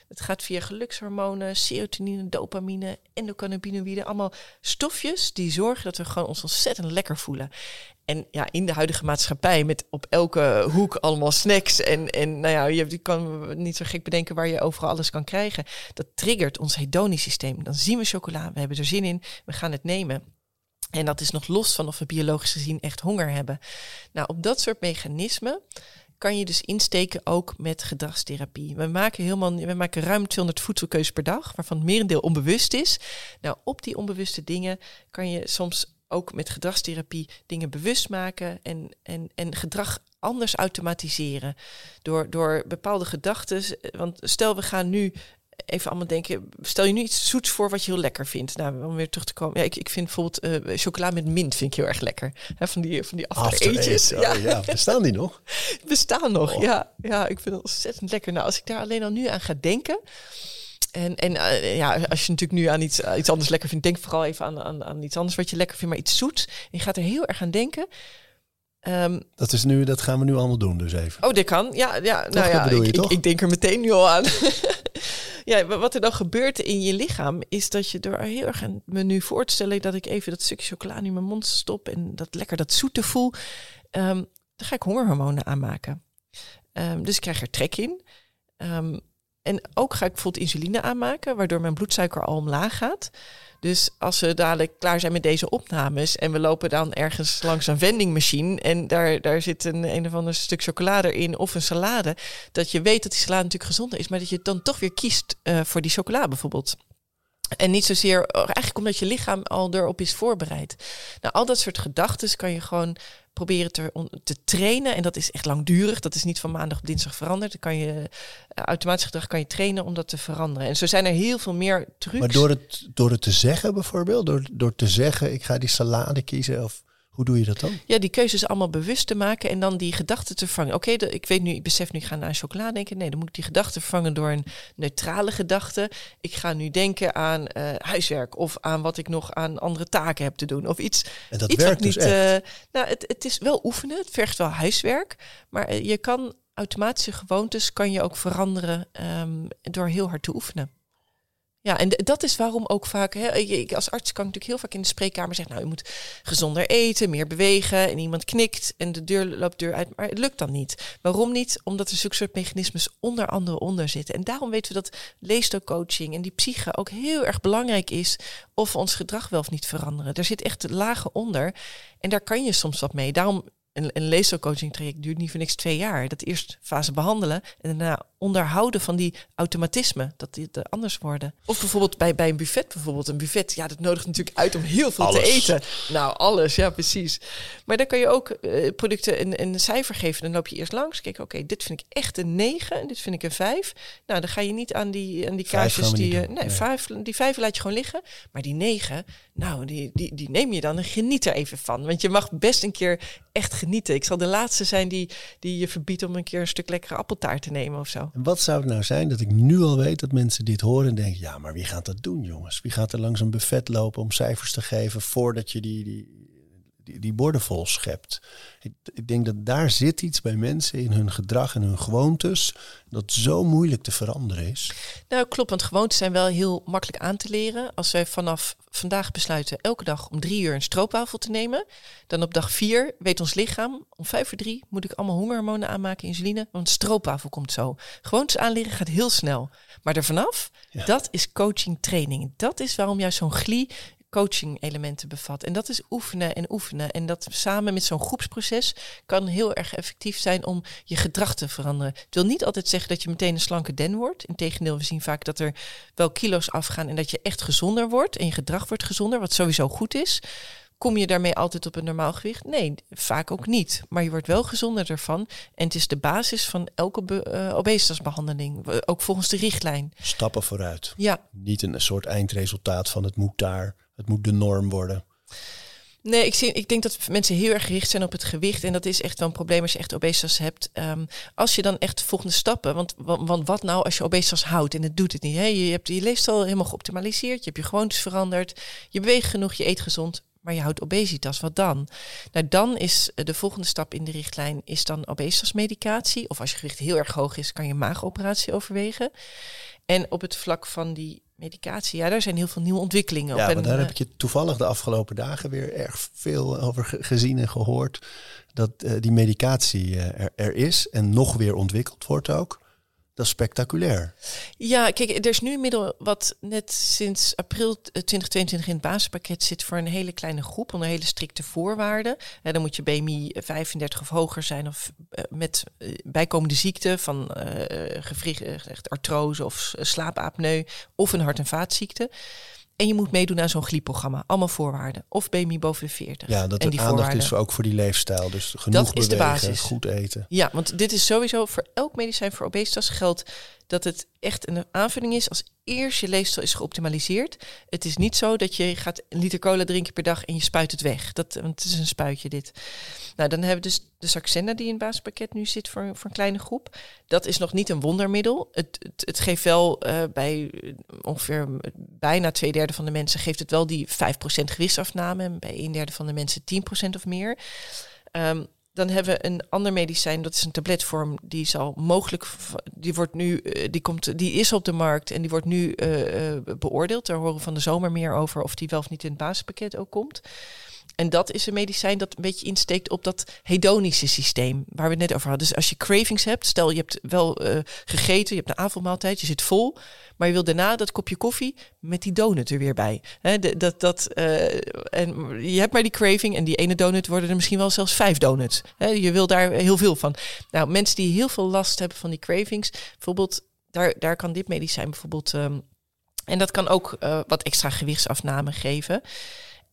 Het gaat via gelukshormonen, serotonine, dopamine, endocannabinoïden. Allemaal stofjes die zorgen dat we gewoon ons ontzettend lekker voelen. En ja, in de huidige maatschappij met op elke hoek allemaal snacks. En, en nou ja, je kan niet zo gek bedenken waar je overal alles kan krijgen. Dat triggert ons hedonisch systeem. Dan zien we chocola, we hebben er zin in, we gaan het nemen. En dat is nog los van of we biologisch gezien echt honger hebben. Nou, op dat soort mechanismen kan je dus insteken ook met gedragstherapie. We maken, helemaal, we maken ruim 200 voedselkeuzes per dag, waarvan het merendeel onbewust is. Nou, op die onbewuste dingen kan je soms ook met gedragstherapie dingen bewust maken en, en, en gedrag anders automatiseren. Door, door bepaalde gedachten. Want stel, we gaan nu even allemaal denken. Stel je nu iets zoets voor wat je heel lekker vindt. Nou, om weer terug te komen. Ja, ik, ik vind bijvoorbeeld uh, chocola met mint vind ik heel erg lekker. He, van die, van die after, eetjes. Ja. Oh, ja, bestaan die nog? bestaan nog, oh. ja. Ja, ik vind het ontzettend lekker. Nou, als ik daar alleen al nu aan ga denken. En, en uh, ja, als je natuurlijk nu aan iets, uh, iets anders lekker vindt, denk vooral even aan, aan, aan iets anders wat je lekker vindt, maar iets zoets. En je gaat er heel erg aan denken. Um, dat, is nu, dat gaan we nu allemaal doen, dus even. Oh, dit kan. Ja, ja toch, nou ja, ik, ik, ik, denk er meteen nu al aan. ja, wat er dan gebeurt in je lichaam, is dat je door heel erg me nu voor te stellen dat ik even dat stukje chocola in mijn mond stop en dat lekker dat zoete voel, um, dan ga ik hongerhormonen aanmaken. Um, dus ik krijg er trek in. Um, en ook ga ik bijvoorbeeld insuline aanmaken, waardoor mijn bloedsuiker al omlaag gaat. Dus als we dadelijk klaar zijn met deze opnames en we lopen dan ergens langs een vendingmachine en daar, daar zit een, een of ander stuk chocolade in of een salade, dat je weet dat die salade natuurlijk gezonder is, maar dat je dan toch weer kiest uh, voor die chocolade bijvoorbeeld. En niet zozeer, eigenlijk omdat je lichaam al erop is voorbereid. Nou, al dat soort gedachten kan je gewoon proberen te, te trainen. En dat is echt langdurig. Dat is niet van maandag op dinsdag veranderd. Dan kan je uh, automatisch gedrag kan je trainen om dat te veranderen. En zo zijn er heel veel meer trucs. Maar door het, door het te zeggen bijvoorbeeld, door, door te zeggen ik ga die salade kiezen of hoe doe je dat dan? Ja, die keuzes allemaal bewust te maken en dan die gedachten te vangen. Oké, okay, ik weet nu, ik besef nu, ik ga naar chocola denken. Nee, dan moet ik die gedachten vervangen door een neutrale gedachte. Ik ga nu denken aan uh, huiswerk of aan wat ik nog aan andere taken heb te doen. Of iets. En dat iets werkt dus niet, echt? Uh, nou, het, het is wel oefenen, het vergt wel huiswerk. Maar uh, je kan automatische gewoontes kan je ook veranderen um, door heel hard te oefenen. Ja, en dat is waarom ook vaak, hè, ik als arts kan natuurlijk heel vaak in de spreekkamer zeggen, nou, je moet gezonder eten, meer bewegen. En iemand knikt en de deur loopt deur uit, maar het lukt dan niet. Waarom niet? Omdat er zulke soort mechanismes onder andere onder zitten. En daarom weten we dat leefstijlcoaching en die psyche ook heel erg belangrijk is of we ons gedrag wel of niet veranderen. Er zit echt lagen onder en daar kan je soms wat mee. Daarom een, een leefstijlcoaching traject duurt niet voor niks twee jaar. Dat eerst fase behandelen en daarna onderhouden van die automatismen, dat die er anders worden. Of bijvoorbeeld bij, bij een buffet, bijvoorbeeld een buffet, ja, dat nodigt natuurlijk uit om heel veel te eten. Nou, alles, ja, precies. Maar dan kan je ook eh, producten een, een cijfer geven. Dan loop je eerst langs, kijk, oké, dit vind ik echt een 9, dit vind ik een 5. Nou, dan ga je niet aan die, aan die kaartjes die... doen, nee, nee. Vijf, die vijf laat je gewoon liggen. Maar die 9, nou, die, die, die neem je dan en geniet er even van. Want je mag best een keer echt genieten. Ik zal de laatste zijn die, die je verbiedt om een keer een stuk lekkere appeltaart te nemen of zo. En wat zou het nou zijn dat ik nu al weet dat mensen dit horen en denken... ja, maar wie gaat dat doen, jongens? Wie gaat er langs een buffet lopen om cijfers te geven... voordat je die, die, die, die borden vol schept? Ik, ik denk dat daar zit iets bij mensen in hun gedrag en hun gewoontes... dat zo moeilijk te veranderen is. Nou, klopt, want gewoontes zijn wel heel makkelijk aan te leren. Als wij vanaf vandaag besluiten elke dag om drie uur een stroopwafel te nemen, dan op dag vier weet ons lichaam, om vijf voor drie moet ik allemaal hongerhormonen aanmaken, insuline, want stroopwafel komt zo. Gewoontes aanleren gaat heel snel. Maar er vanaf, Ja. dat is coaching training. Dat is waarom juist zo'n glie coaching elementen bevat. En dat is oefenen en oefenen. En dat samen met zo'n groepsproces kan heel erg effectief zijn om je gedrag te veranderen. Het wil niet altijd zeggen dat je meteen een slanke den wordt. Integendeel, we zien vaak dat er wel kilo's afgaan en dat je echt gezonder wordt en je gedrag wordt gezonder, wat sowieso goed is. Kom je daarmee altijd op een normaal gewicht? Nee, vaak ook niet. Maar je wordt wel gezonder ervan. En het is de basis van elke be- eh, obesitasbehandeling. Ook volgens de richtlijn. Stappen vooruit. Ja, Niet een soort eindresultaat van het moet daar, het moet de norm worden. Nee, ik, zie, ik denk dat mensen heel erg gericht zijn op het gewicht. En dat is echt wel een probleem als je echt obesitas hebt. Ehm, als je dan echt de volgende stappen... Want, want, want wat nou als je obesitas houdt en het doet het niet? Hè? Je hebt je leefstijl helemaal geoptimaliseerd. Je hebt je gewoontes veranderd. Je beweegt genoeg, je eet gezond. Maar je houdt obesitas, wat dan? Nou, dan is eh, de volgende stap in de richtlijn... is dan obesitasmedicatie. Of als je gewicht heel erg hoog is... kan je maagoperatie overwegen. En op het vlak van die medicatie... ja, daar zijn heel veel nieuwe ontwikkelingen op. Ja, En, maar daar eh, heb ik je toevallig de afgelopen dagen weer erg veel over ge- gezien en gehoord. Dat eh, die medicatie er is en nog weer ontwikkeld wordt ook. Dat is spectaculair. Ja, kijk, er is nu een middel wat net sinds april 2022 in het basispakket zit voor een hele kleine groep onder hele strikte voorwaarden. En dan moet je BMI 35 of hoger zijn of eh, met eh, bijkomende ziekte van eh eh, echt artrose of slaapapneu of een hart- en vaatziekte. En je moet meedoen aan zo'n glieprogramma. Allemaal voorwaarden. Of BMI boven de 40. Ja, dat en die aandacht voorwaarden. is ook voor die leefstijl. Dus genoeg Dat is de bewegen, basis. goed eten. Ja, want dit is sowieso voor elk medicijn voor obesitas geldt dat het echt een aanvulling is als eerst je leefstijl is geoptimaliseerd. Het is niet zo dat je gaat een liter cola drinken per dag en je spuit het weg. Dat, want het is een spuitje dit. Nou, dan hebben we dus de Saxenda die in het basispakket nu zit voor, voor een kleine groep. Dat is nog niet een wondermiddel. Het, het, het geeft wel eh, bij eh, ongeveer eh, bijna twee derde van de mensen geeft het wel die 5% gewichtsafname. En bij een derde van de mensen 10% of meer. Ehm, dan hebben we een ander medicijn, dat is een tabletvorm, die zal mogelijk, die wordt nu, eh, die komt, die is op de markt en die wordt nu eh, eh, beoordeeld. Daar horen we van de zomer meer over of die wel of niet in het basispakket ook komt. En dat is een medicijn dat een beetje insteekt op dat hedonische systeem waar we het net over hadden. Dus als je cravings hebt, stel je hebt wel eh, gegeten, je hebt een avondmaaltijd, je zit vol, maar je wil daarna dat kopje koffie met die donut er weer bij. Dat, dat, eh, en je hebt maar die craving en die ene donut worden er misschien wel zelfs vijf donuts. Je wil daar heel veel van. Nou, mensen die heel veel last hebben van die cravings, bijvoorbeeld, daar, daar kan dit medicijn bijvoorbeeld. ehm, en dat kan ook eh, wat extra gewichtsafname geven.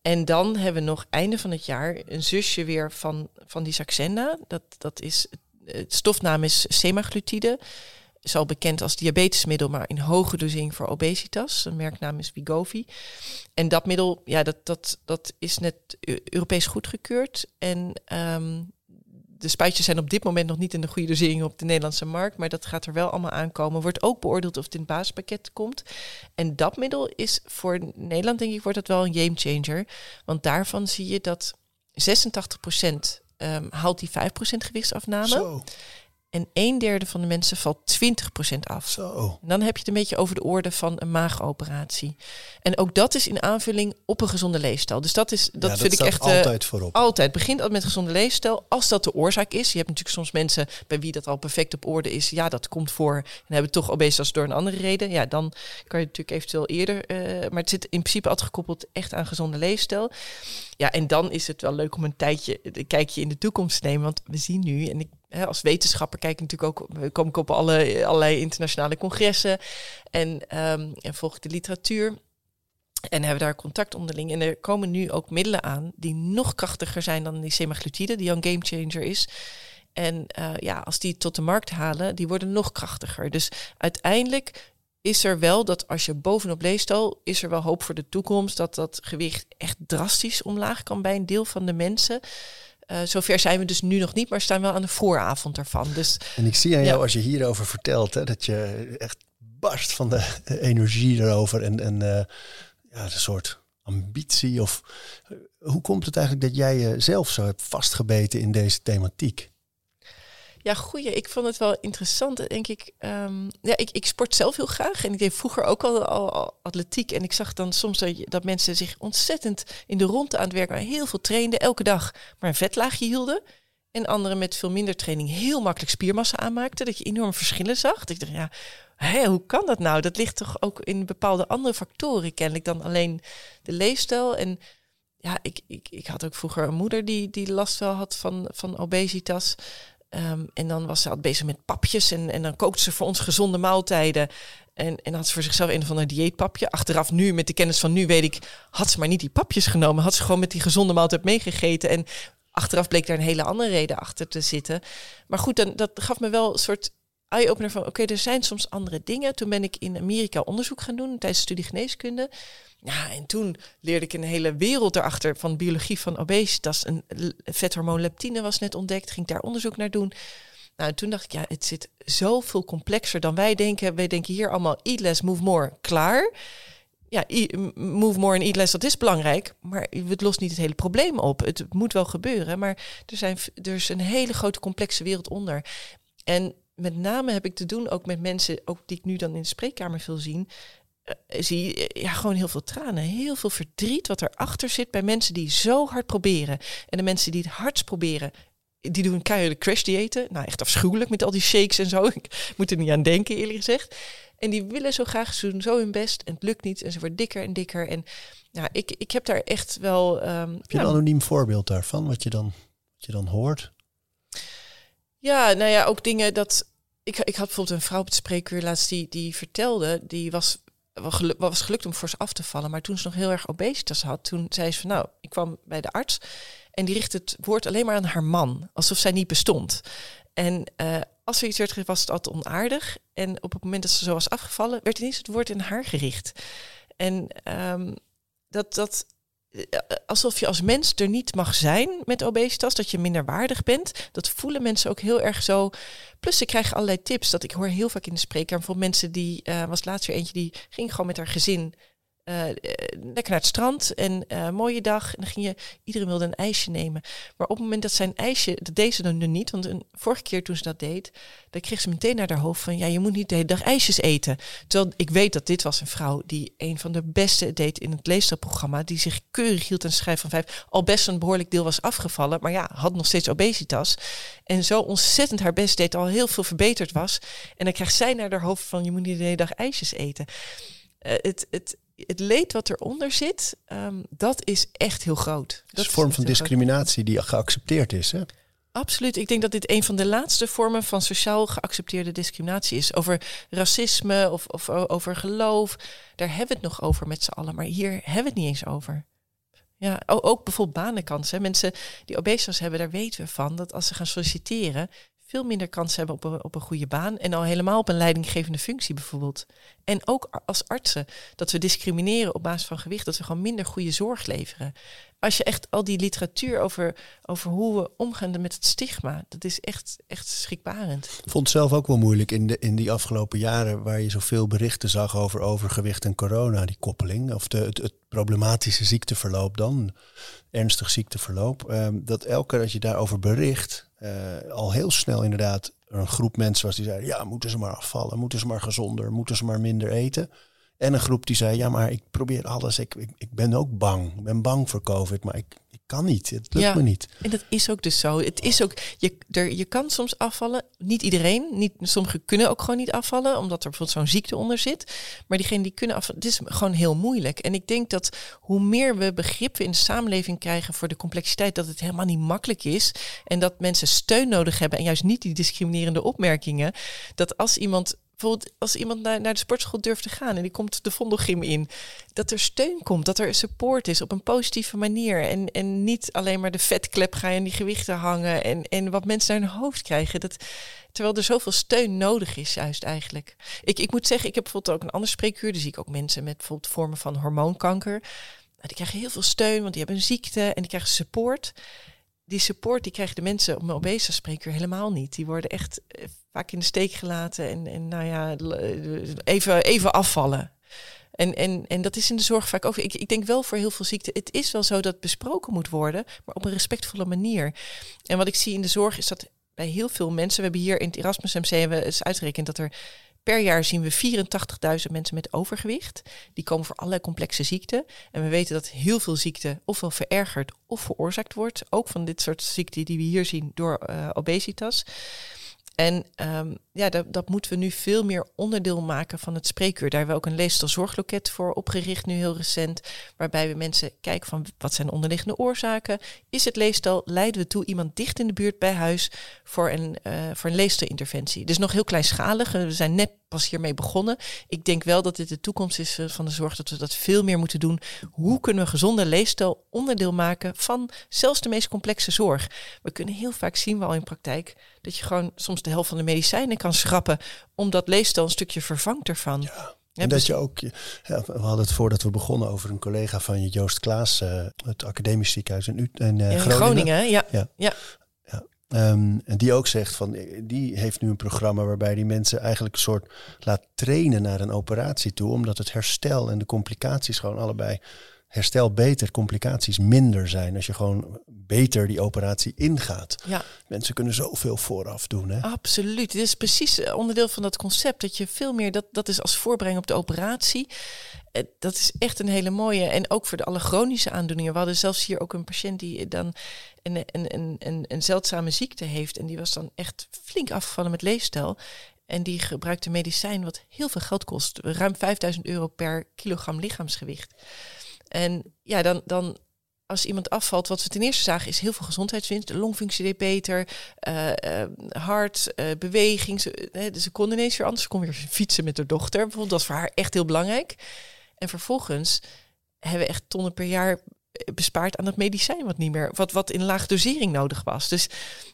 En dan hebben we nog einde van het jaar een zusje weer van, van die Saxenda. Dat, dat is, het stofnaam is semaglutide. Is al bekend als diabetesmiddel, maar in hoge dosering voor obesitas. Een merknaam is Wegovy. En dat middel, ja, dat, dat, dat is net Eu- Europees goedgekeurd. En ehm, de spuitjes zijn op dit moment nog niet in de goede dosering op de Nederlandse markt. Maar dat gaat er wel allemaal aankomen. Wordt ook beoordeeld of het in het basispakket komt. En dat middel is voor Nederland, denk ik, wordt dat wel een game changer. Want daarvan zie je dat 86% ehm, haalt die 5% gewichtsafname. Zo. En een derde van de mensen valt 20% af. Zo. En dan heb je het een beetje over de orde van een maagoperatie. En ook dat is in aanvulling op een gezonde leefstijl. Dus dat, is, dat Ja, vind ik echt... eh, altijd voorop. Altijd. Begint altijd met een gezonde leefstijl. Als dat de oorzaak is. Je hebt natuurlijk soms mensen bij wie dat al perfect op orde is. Ja, dat komt voor. En hebben toch obesitas door een andere reden. Ja, dan kan je natuurlijk eventueel eerder. eh, maar het zit in principe altijd gekoppeld echt aan gezonde leefstijl. Ja, en dan is het wel leuk om een tijdje een kijkje in de toekomst te nemen. Want we zien nu, en ik als wetenschapper kijk ik natuurlijk ook, we kom ik op alle, allerlei internationale congressen en, ehm, en volg de literatuur. En hebben daar contact onderling. En er komen nu ook middelen aan die nog krachtiger zijn dan die semaglutide, die al een gamechanger is. En eh, ja, als die tot de markt halen, die worden nog krachtiger. Dus uiteindelijk is er wel dat als je bovenop leefstijl, is er wel hoop voor de toekomst dat dat gewicht echt drastisch omlaag kan bij een deel van de mensen. Eh, zover zijn we dus nu nog niet, maar staan wel aan de vooravond ervan. Dus En ik zie aan jou Ja. als je hierover vertelt, hè, dat je echt barst van de energie erover en, en eh, ja, een soort ambitie. Of eh, hoe komt het eigenlijk dat jij jezelf zo hebt vastgebeten in deze thematiek? Ja, goeie. Ik vond het wel interessant, denk ik. Ehm, ja, ik, ik sport zelf heel graag. En ik deed vroeger ook al, atletiek. En ik zag dan soms dat, dat mensen zich ontzettend in de ronde aan het werk waren. Heel veel trainden, elke dag maar een vetlaagje hielden. En anderen met veel minder training heel makkelijk spiermassa aanmaakten. Dat je enorme verschillen zag. Ik dacht, ja, hè, hoe kan dat nou? Dat ligt toch ook in bepaalde andere factoren kennelijk dan alleen de leefstijl. En ja, ik, ik, ik had ook vroeger een moeder die, die last wel had van, van obesitas. Ehm, en dan was ze al bezig met papjes en, en dan kookte ze voor ons gezonde maaltijden. En, en had ze voor zichzelf een van een dieetpapje. Achteraf nu, met de kennis van nu, weet ik, had ze maar niet die papjes genomen. Had ze gewoon met die gezonde maaltijd meegegeten. En achteraf bleek daar een hele andere reden achter te zitten. Maar goed, dan, dat gaf me wel een soort eye-opener van... oké, er zijn soms andere dingen. Toen ben ik in Amerika onderzoek gaan doen tijdens de studie geneeskunde. Ja, en toen leerde ik een hele wereld erachter van biologie van obesitas. Een vethormoon leptine was net ontdekt, ging daar onderzoek naar doen. Nou, en toen dacht ik, ja, het zit zoveel complexer dan wij denken. Wij denken hier allemaal eat less, move more, klaar. Ja, move more en eat less, dat is belangrijk. Maar het lost niet het hele probleem op. Het moet wel gebeuren, maar er, zijn, er is een hele grote complexe wereld onder. En met name heb ik te doen ook met mensen, ook die ik nu dan in de spreekkamer veel zien, eh, zie je, ja, gewoon heel veel tranen, heel veel verdriet wat erachter zit bij mensen die zo hard proberen. En de mensen die het hardst proberen, die doen keiharde crash diëten. Nou, echt afschuwelijk met al die shakes en zo. Ik moet er niet aan denken, eerlijk gezegd. En die willen zo graag, ze doen zo hun best en het lukt niet. En ze worden dikker en dikker. En ja, ik, ik heb daar echt wel... ehm, Heb je een anoniem voorbeeld daarvan, wat je dan, wat je dan hoort? Ja, nou ja, ook dingen dat. Ik, ik had bijvoorbeeld een vrouw op het spreekuur laatst die, die vertelde, die was, was gelukt om voor ze af te vallen. Maar toen ze nog heel erg obesitas had, toen zei ze van nou, ik kwam bij de arts en die richtte het woord alleen maar aan haar man, alsof zij niet bestond. En eh, als er iets werd gezegd, was het altijd onaardig. En op het moment dat ze zo was afgevallen, werd ineens het woord in haar gericht. En ehm, dat, dat, alsof je als mens er niet mag zijn met obesitas, dat je minder waardig bent. Dat voelen mensen ook heel erg zo. Plus ze krijgen allerlei tips. Dat ik hoor heel vaak in de spreekkamer van mensen die eh, was laatst weer eentje die ging gewoon met haar gezin. Eh, eh, lekker naar het strand en eh, mooie dag. En dan ging je, iedereen wilde een ijsje nemen. Maar op het moment dat zijn ijsje, dat deed ze dan nu niet. Want een vorige keer toen ze dat deed, dan kreeg ze meteen naar haar hoofd van, ja, je moet niet de hele dag ijsjes eten. Terwijl ik weet dat dit was een vrouw die een van de beste deed in het leefstijlprogramma. Die zich keurig hield aan de van vijf. Al best een behoorlijk deel was afgevallen. Maar ja, had nog steeds obesitas. En zo ontzettend haar best deed, al heel veel verbeterd was. En dan krijgt zij naar haar hoofd van, je moet niet de hele dag ijsjes eten. Het, het, het leed wat eronder zit, ehm, dat is echt heel groot. Dat is een vorm van discriminatie die geaccepteerd is. Hè? Absoluut. Ik denk dat dit een van de laatste vormen van sociaal geaccepteerde discriminatie is. Over racisme of, of over geloof. Daar hebben we het nog over met z'n allen. Maar hier hebben we het niet eens over. Ja, ook bijvoorbeeld banenkansen. Mensen die obesitas hebben, daar weten we van dat als ze gaan solliciteren, veel minder kans hebben op een, op een goede baan. En al helemaal op een leidinggevende functie bijvoorbeeld. En ook als artsen, dat we discrimineren op basis van gewicht, dat we gewoon minder goede zorg leveren. Als je echt al die literatuur over, over hoe we omgaan met het stigma, dat is echt, echt schrikbarend. Ik vond het zelf ook wel moeilijk in, de, in die afgelopen jaren waar je zoveel berichten zag over overgewicht en corona, die koppeling. Of de, het problematische ziekteverloop dan, ernstig ziekteverloop. ehm, dat elke keer dat je daarover bericht, eh, al heel snel inderdaad er een groep mensen was die zeiden, ja, moeten ze maar afvallen, moeten ze maar gezonder, moeten ze maar minder eten. En een groep die zei, ja, maar ik probeer alles, ik, ik, ik ben ook bang, ik ben bang voor COVID, maar ik, ik kan niet, het lukt Ja. me niet. En dat is ook dus zo. Het is ook, je, er, je kan soms afvallen. Niet iedereen. Niet, sommigen kunnen ook gewoon niet afvallen, omdat er bijvoorbeeld zo'n ziekte onder zit. Maar diegenen die kunnen afvallen, het is gewoon heel moeilijk. En ik denk dat hoe meer we begrip in de samenleving krijgen voor de complexiteit, dat het helemaal niet makkelijk is. En dat mensen steun nodig hebben en juist niet die discriminerende opmerkingen. Dat als iemand. Bijvoorbeeld als iemand naar, de sportschool durft te gaan en die komt de Vondelgym in, dat er steun komt, dat er support is op een positieve manier. En, en niet alleen maar de vetklep gaan en die gewichten hangen en, en wat mensen naar hun hoofd krijgen. Dat, terwijl er zoveel steun nodig is, juist eigenlijk. Ik, ik moet zeggen, ik heb bijvoorbeeld ook een ander spreekuur. Daar zie ik ook mensen met bijvoorbeeld vormen van hormoonkanker. Nou, die krijgen heel veel steun, want die hebben een ziekte en die krijgen support. Die support die krijgen de mensen op mijn obesitas spreekuur helemaal niet. Die worden echt eh, vaak in de steek gelaten en, en nou ja, eh, even, even afvallen. En, en, en dat is in de zorg vaak ook. Ik, ik denk wel voor heel veel ziekten. Het is wel zo dat besproken moet worden, maar op een respectvolle manier. En wat ik zie in de zorg is dat bij heel veel mensen. We hebben hier in het Erasmus MC hebben eens uitgerekend dat er per jaar zien we 84.000 mensen met overgewicht. Die komen voor allerlei complexe ziekten. En we weten dat heel veel ziekten ofwel verergerd of veroorzaakt wordt. Ook van dit soort ziekten die we hier zien door eh, obesitas. En ehm, ja, dat, dat moeten we nu veel meer onderdeel maken van het spreekuur. Daar hebben we ook een leefstijlzorgloket voor opgericht, nu heel recent. Waarbij we mensen kijken van wat zijn de onderliggende oorzaken. Is het leefstijl, leiden we toe iemand dicht in de buurt bij huis voor een, eh voor een. Dus nog heel kleinschalig. We zijn net pas hiermee begonnen. Ik denk wel dat dit de toekomst is eh, van de zorg, dat we dat veel meer moeten doen. Hoe kunnen we gezonde leefstijl onderdeel maken van zelfs de meest complexe zorg? We kunnen heel vaak zien we al in praktijk dat je gewoon soms de helft van de medicijnen kan schrappen, omdat leefstijl een stukje vervangt ervan. Ja, En dat je ook, ja, we hadden het voordat we begonnen over een collega van je, Joost Klaas, eh, het academisch ziekenhuis in, Ut- in, eh, in Groningen. Groningen, ja. Ja. ja. Ehm, en die ook zegt van, eh, die heeft nu een programma waarbij die mensen eigenlijk een soort laat trainen naar een operatie toe, omdat het herstel en de complicaties gewoon allebei herstel beter, complicaties minder zijn als je gewoon beter die operatie ingaat. ja. Mensen kunnen zoveel vooraf doen. Hè? Absoluut. Dit is precies eh, onderdeel van dat concept. Dat je veel meer, dat, dat is als voorbereiding op de operatie. Eh, Dat is echt een hele mooie. En ook voor de alle chronische aandoeningen. We hadden zelfs hier ook een patiënt die dan een, een, een, een, een zeldzame ziekte heeft. En die was dan echt flink afgevallen met leefstijl. En die gebruikte medicijn wat heel veel geld kost. Ruim 5000 euro per kilogram lichaamsgewicht. En ja, dan, dan als iemand afvalt, wat we ten eerste zagen, is heel veel gezondheidswinst. De longfunctie deed beter, eh, eh, hart, eh, beweging. Ze, dus ze kon ineens weer anders. Ze kon weer fietsen met haar dochter. Bijvoorbeeld, dat is voor haar echt heel belangrijk. En vervolgens hebben we echt tonnen per jaar bespaard aan dat medicijn wat niet meer, wat, wat in laag dosering nodig was. Dus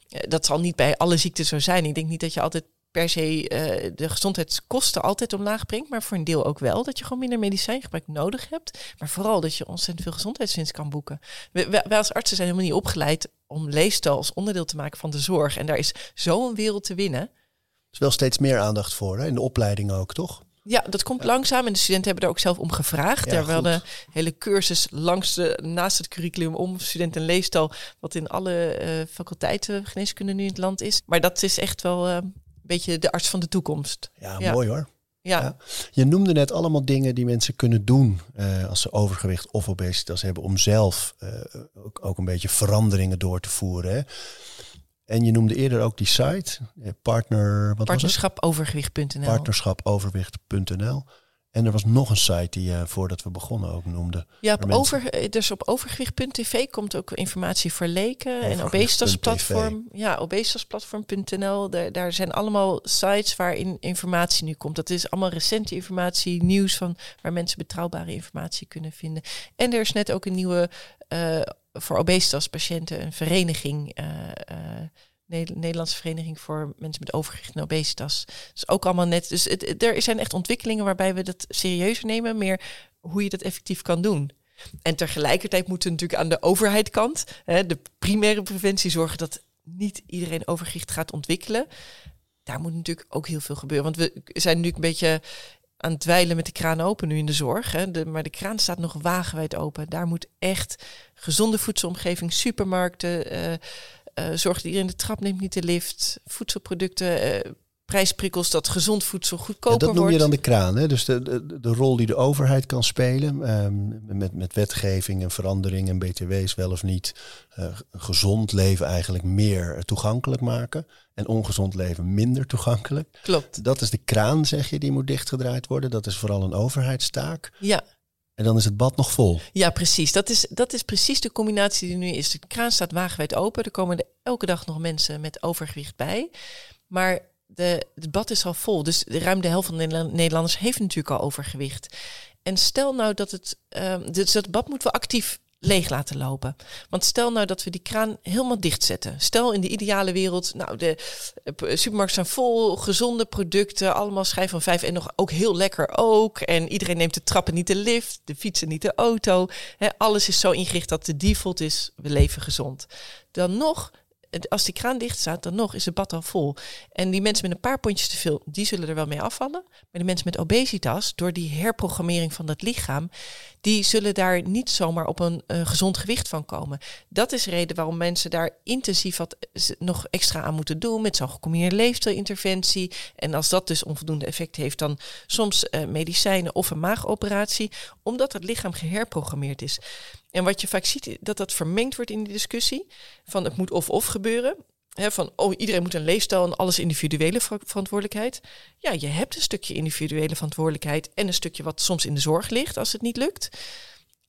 dat zal niet bij alle ziekten zo zijn. Ik denk niet dat je altijd per se eh, de gezondheidskosten altijd omlaag brengt, maar voor een deel ook wel dat je gewoon minder medicijngebruik nodig hebt, maar vooral dat je ontzettend veel gezondheidswinst kan boeken. We- we- Wij als artsen zijn helemaal niet opgeleid om leefstijl als onderdeel te maken van de zorg en daar is zo'n wereld te winnen. Er is wel steeds meer aandacht voor, hè? in de opleiding ook, toch? Ja, dat komt langzaam en de studenten hebben er ook zelf om gevraagd. Ja, Daar goed. hadden een hele cursus langs de, naast het curriculum om studenten leefstijl, wat in alle eh, faculteiten geneeskunde nu in het land is. Maar dat is echt wel eh, beetje de arts van de toekomst. Ja, Ja. mooi hoor. Ja, Ja. Je noemde net allemaal dingen die mensen kunnen doen eh, als ze overgewicht of obesitas hebben om zelf eh, ook, ook een beetje veranderingen door te voeren. Hè? En je noemde eerder ook die site, eh, partner, wat was partnerschapovergewicht.nl. En er was nog een site die je voordat we begonnen ook noemde. Ja, op over, eh, dus op overgewicht.tv komt ook informatie voor leken en obesitasplatform. Ja, obesitasplatform.nl. Daar, daar zijn allemaal sites waarin informatie nu komt. Dat is allemaal recente informatie, nieuws van waar mensen betrouwbare informatie kunnen vinden. En er is net ook een nieuwe eh, voor obesitaspatiënten een vereniging. eh, eh, Nederlandse Vereniging voor Mensen met Overgewicht en Obesitas. Dus ook allemaal net. Dus er zijn echt ontwikkelingen waarbij we dat serieuzer nemen, meer hoe je dat effectief kan doen. En tegelijkertijd moeten natuurlijk aan de overheidkant, hè, de primaire preventie, zorgen dat niet iedereen overgewicht gaat ontwikkelen. Daar moet natuurlijk ook heel veel gebeuren. Want we zijn natuurlijk een beetje aan het dweilen met de kraan open nu in de zorg. Hè. Maar de kraan staat nog wagenwijd open. Daar moet echt gezonde voedselomgeving, supermarkten, eh, zorg dat iedereen de trap neemt, niet de lift. Voedselproducten, eh, prijsprikkels, dat gezond voedsel Ja, goedkoper dat noem je wordt. dan de kraan. Hè? Dus de, de, de rol die de overheid kan spelen ehm, met, met wetgeving en verandering en btw's wel of niet. eh, gezond leven eigenlijk meer toegankelijk maken. En ongezond leven minder toegankelijk. Klopt. Dat is de kraan, zeg je, die moet dichtgedraaid worden. Dat is vooral een overheidstaak. Ja, En dan is het bad nog vol. ja precies. Dat is, dat is precies de combinatie die nu is. De kraan staat wagenwijd open. Er komen er elke dag nog mensen met overgewicht bij. Maar de, het bad is al vol. Dus ruim de helft van de Nederla- Nederlanders heeft natuurlijk al overgewicht. En stel nou dat het... ehm, dus dat bad moeten we actief leeg laten lopen. Want stel nou dat we die kraan helemaal dichtzetten. Stel in de ideale wereld, nou de eh, supermarkten zijn vol, gezonde producten, allemaal schijf van vijf en nog ook heel lekker ook. En iedereen neemt de trappen niet de lift, de fietsen niet de auto. Alles is zo ingericht dat de default is, we leven gezond. Dan nog, als die kraan dicht staat, dan nog is het bad al vol. En die mensen met een paar pondjes te veel, die zullen er wel mee afvallen. Maar de mensen met obesitas, door die herprogrammering van dat lichaam, die zullen daar niet zomaar op een eh, gezond gewicht van komen. Dat is de reden waarom mensen daar intensief wat z- nog extra aan moeten doen met zo'n gecombineerde leefstijlinterventie. En als dat dus onvoldoende effect heeft, dan soms eh, medicijnen of een maagoperatie, omdat het lichaam geherprogrammeerd is. En wat je vaak ziet, dat dat vermengd wordt in die discussie van het moet of-of gebeuren. Van oh, iedereen moet een leefstijl en alles individuele ver- verantwoordelijkheid. Ja, je hebt een stukje individuele verantwoordelijkheid en een stukje wat soms in de zorg ligt als het niet lukt.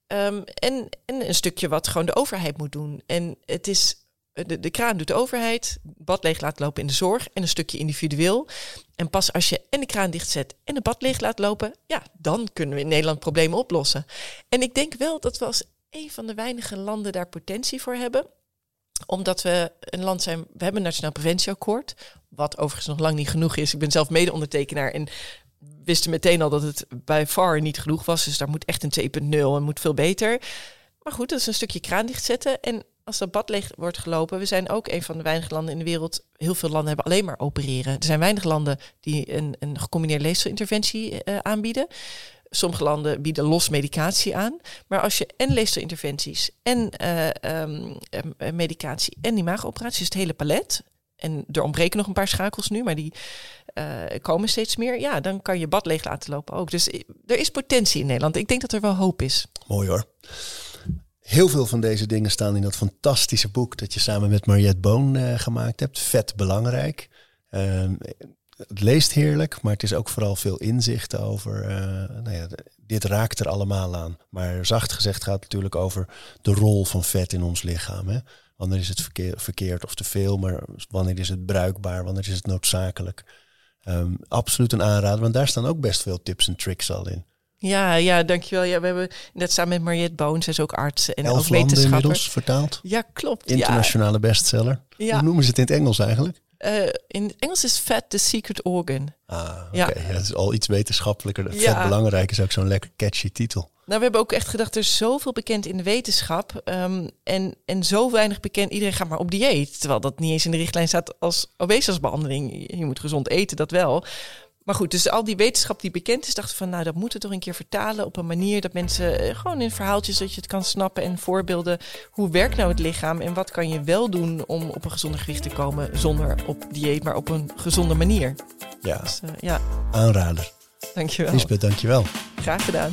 Ehm, en, en een stukje wat gewoon de overheid moet doen. En het is, de, kraan doet de overheid, bad leeg laat lopen in de zorg en een stukje individueel. En pas als je en de kraan dichtzet en de bad leeg laat lopen, ja, dan kunnen we in Nederland problemen oplossen. En ik denk wel dat we als een van de weinige landen daar potentie voor hebben omdat we een land zijn, we hebben een Nationaal Preventieakkoord, wat overigens nog lang niet genoeg is. Ik ben zelf mede-ondertekenaar en wisten meteen al dat het bij far niet genoeg was. Dus daar moet echt een 2.0 en moet veel beter. Maar goed, dat is een stukje kraan dichtzetten. En als dat bad leeg wordt gelopen, we zijn ook een van de weinige landen in de wereld. Heel veel landen hebben alleen maar opereren. Er zijn weinig landen die een, een gecombineerde leefstijlinterventie eh, aanbieden. Sommige landen bieden los medicatie aan. Maar als je en leefstijlinterventies en ehm, eh, medicatie en die maagoperatie, is het hele palet. En er ontbreken nog een paar schakels nu, maar die eh, komen steeds meer. Ja, dan kan je bad leeg laten lopen ook. Dus er is potentie in Nederland. Ik denk dat er wel hoop is. Mooi hoor. Heel veel van deze dingen staan in dat fantastische boek dat je samen met Mariette Boon gemaakt hebt. Vet belangrijk. Ehm, het leest heerlijk, maar het is ook vooral veel inzicht over. eh, nou ja, dit raakt er allemaal aan. Maar zacht gezegd gaat het natuurlijk over de rol van vet in ons lichaam. Hè? Wanneer is het verkeer- verkeerd of te veel, maar wanneer is het bruikbaar, wanneer is het noodzakelijk? Ehm, absoluut een aanrader, want daar staan ook best veel tips en tricks al in. Ja, ja, dankjewel. Ja, we hebben net samen met Mariette Boon, zij is ook arts en ook Elf landen wetenschapper. inmiddels vertaald. Ja, klopt. Internationale bestseller. Ja, Hoe noemen ze het in het Engels eigenlijk? Eh, in het Engels is fat the secret organ. Ah. Ja. Ja. het is al iets wetenschappelijker. Vet Ja. belangrijk is ook zo'n lekker catchy titel. Nou, we hebben ook echt gedacht, er is zoveel bekend in de wetenschap. ehm, en, en zo weinig bekend, iedereen gaat maar op dieet. Terwijl dat niet eens in de richtlijn staat als obesitasbehandeling. Je moet gezond eten, dat wel. Maar goed, dus al die wetenschap die bekend is, dachten van, nou, dat moeten we toch een keer vertalen op een manier dat mensen eh, gewoon in verhaaltjes dat je het kan snappen en voorbeelden. Hoe werkt nou het lichaam en wat kan je wel doen om op een gezonder gewicht te komen zonder op dieet, maar op een gezonde manier. Ja, Dus eh, ja, aanrader. dankjewel. Lisbeth, dankjewel. Graag gedaan.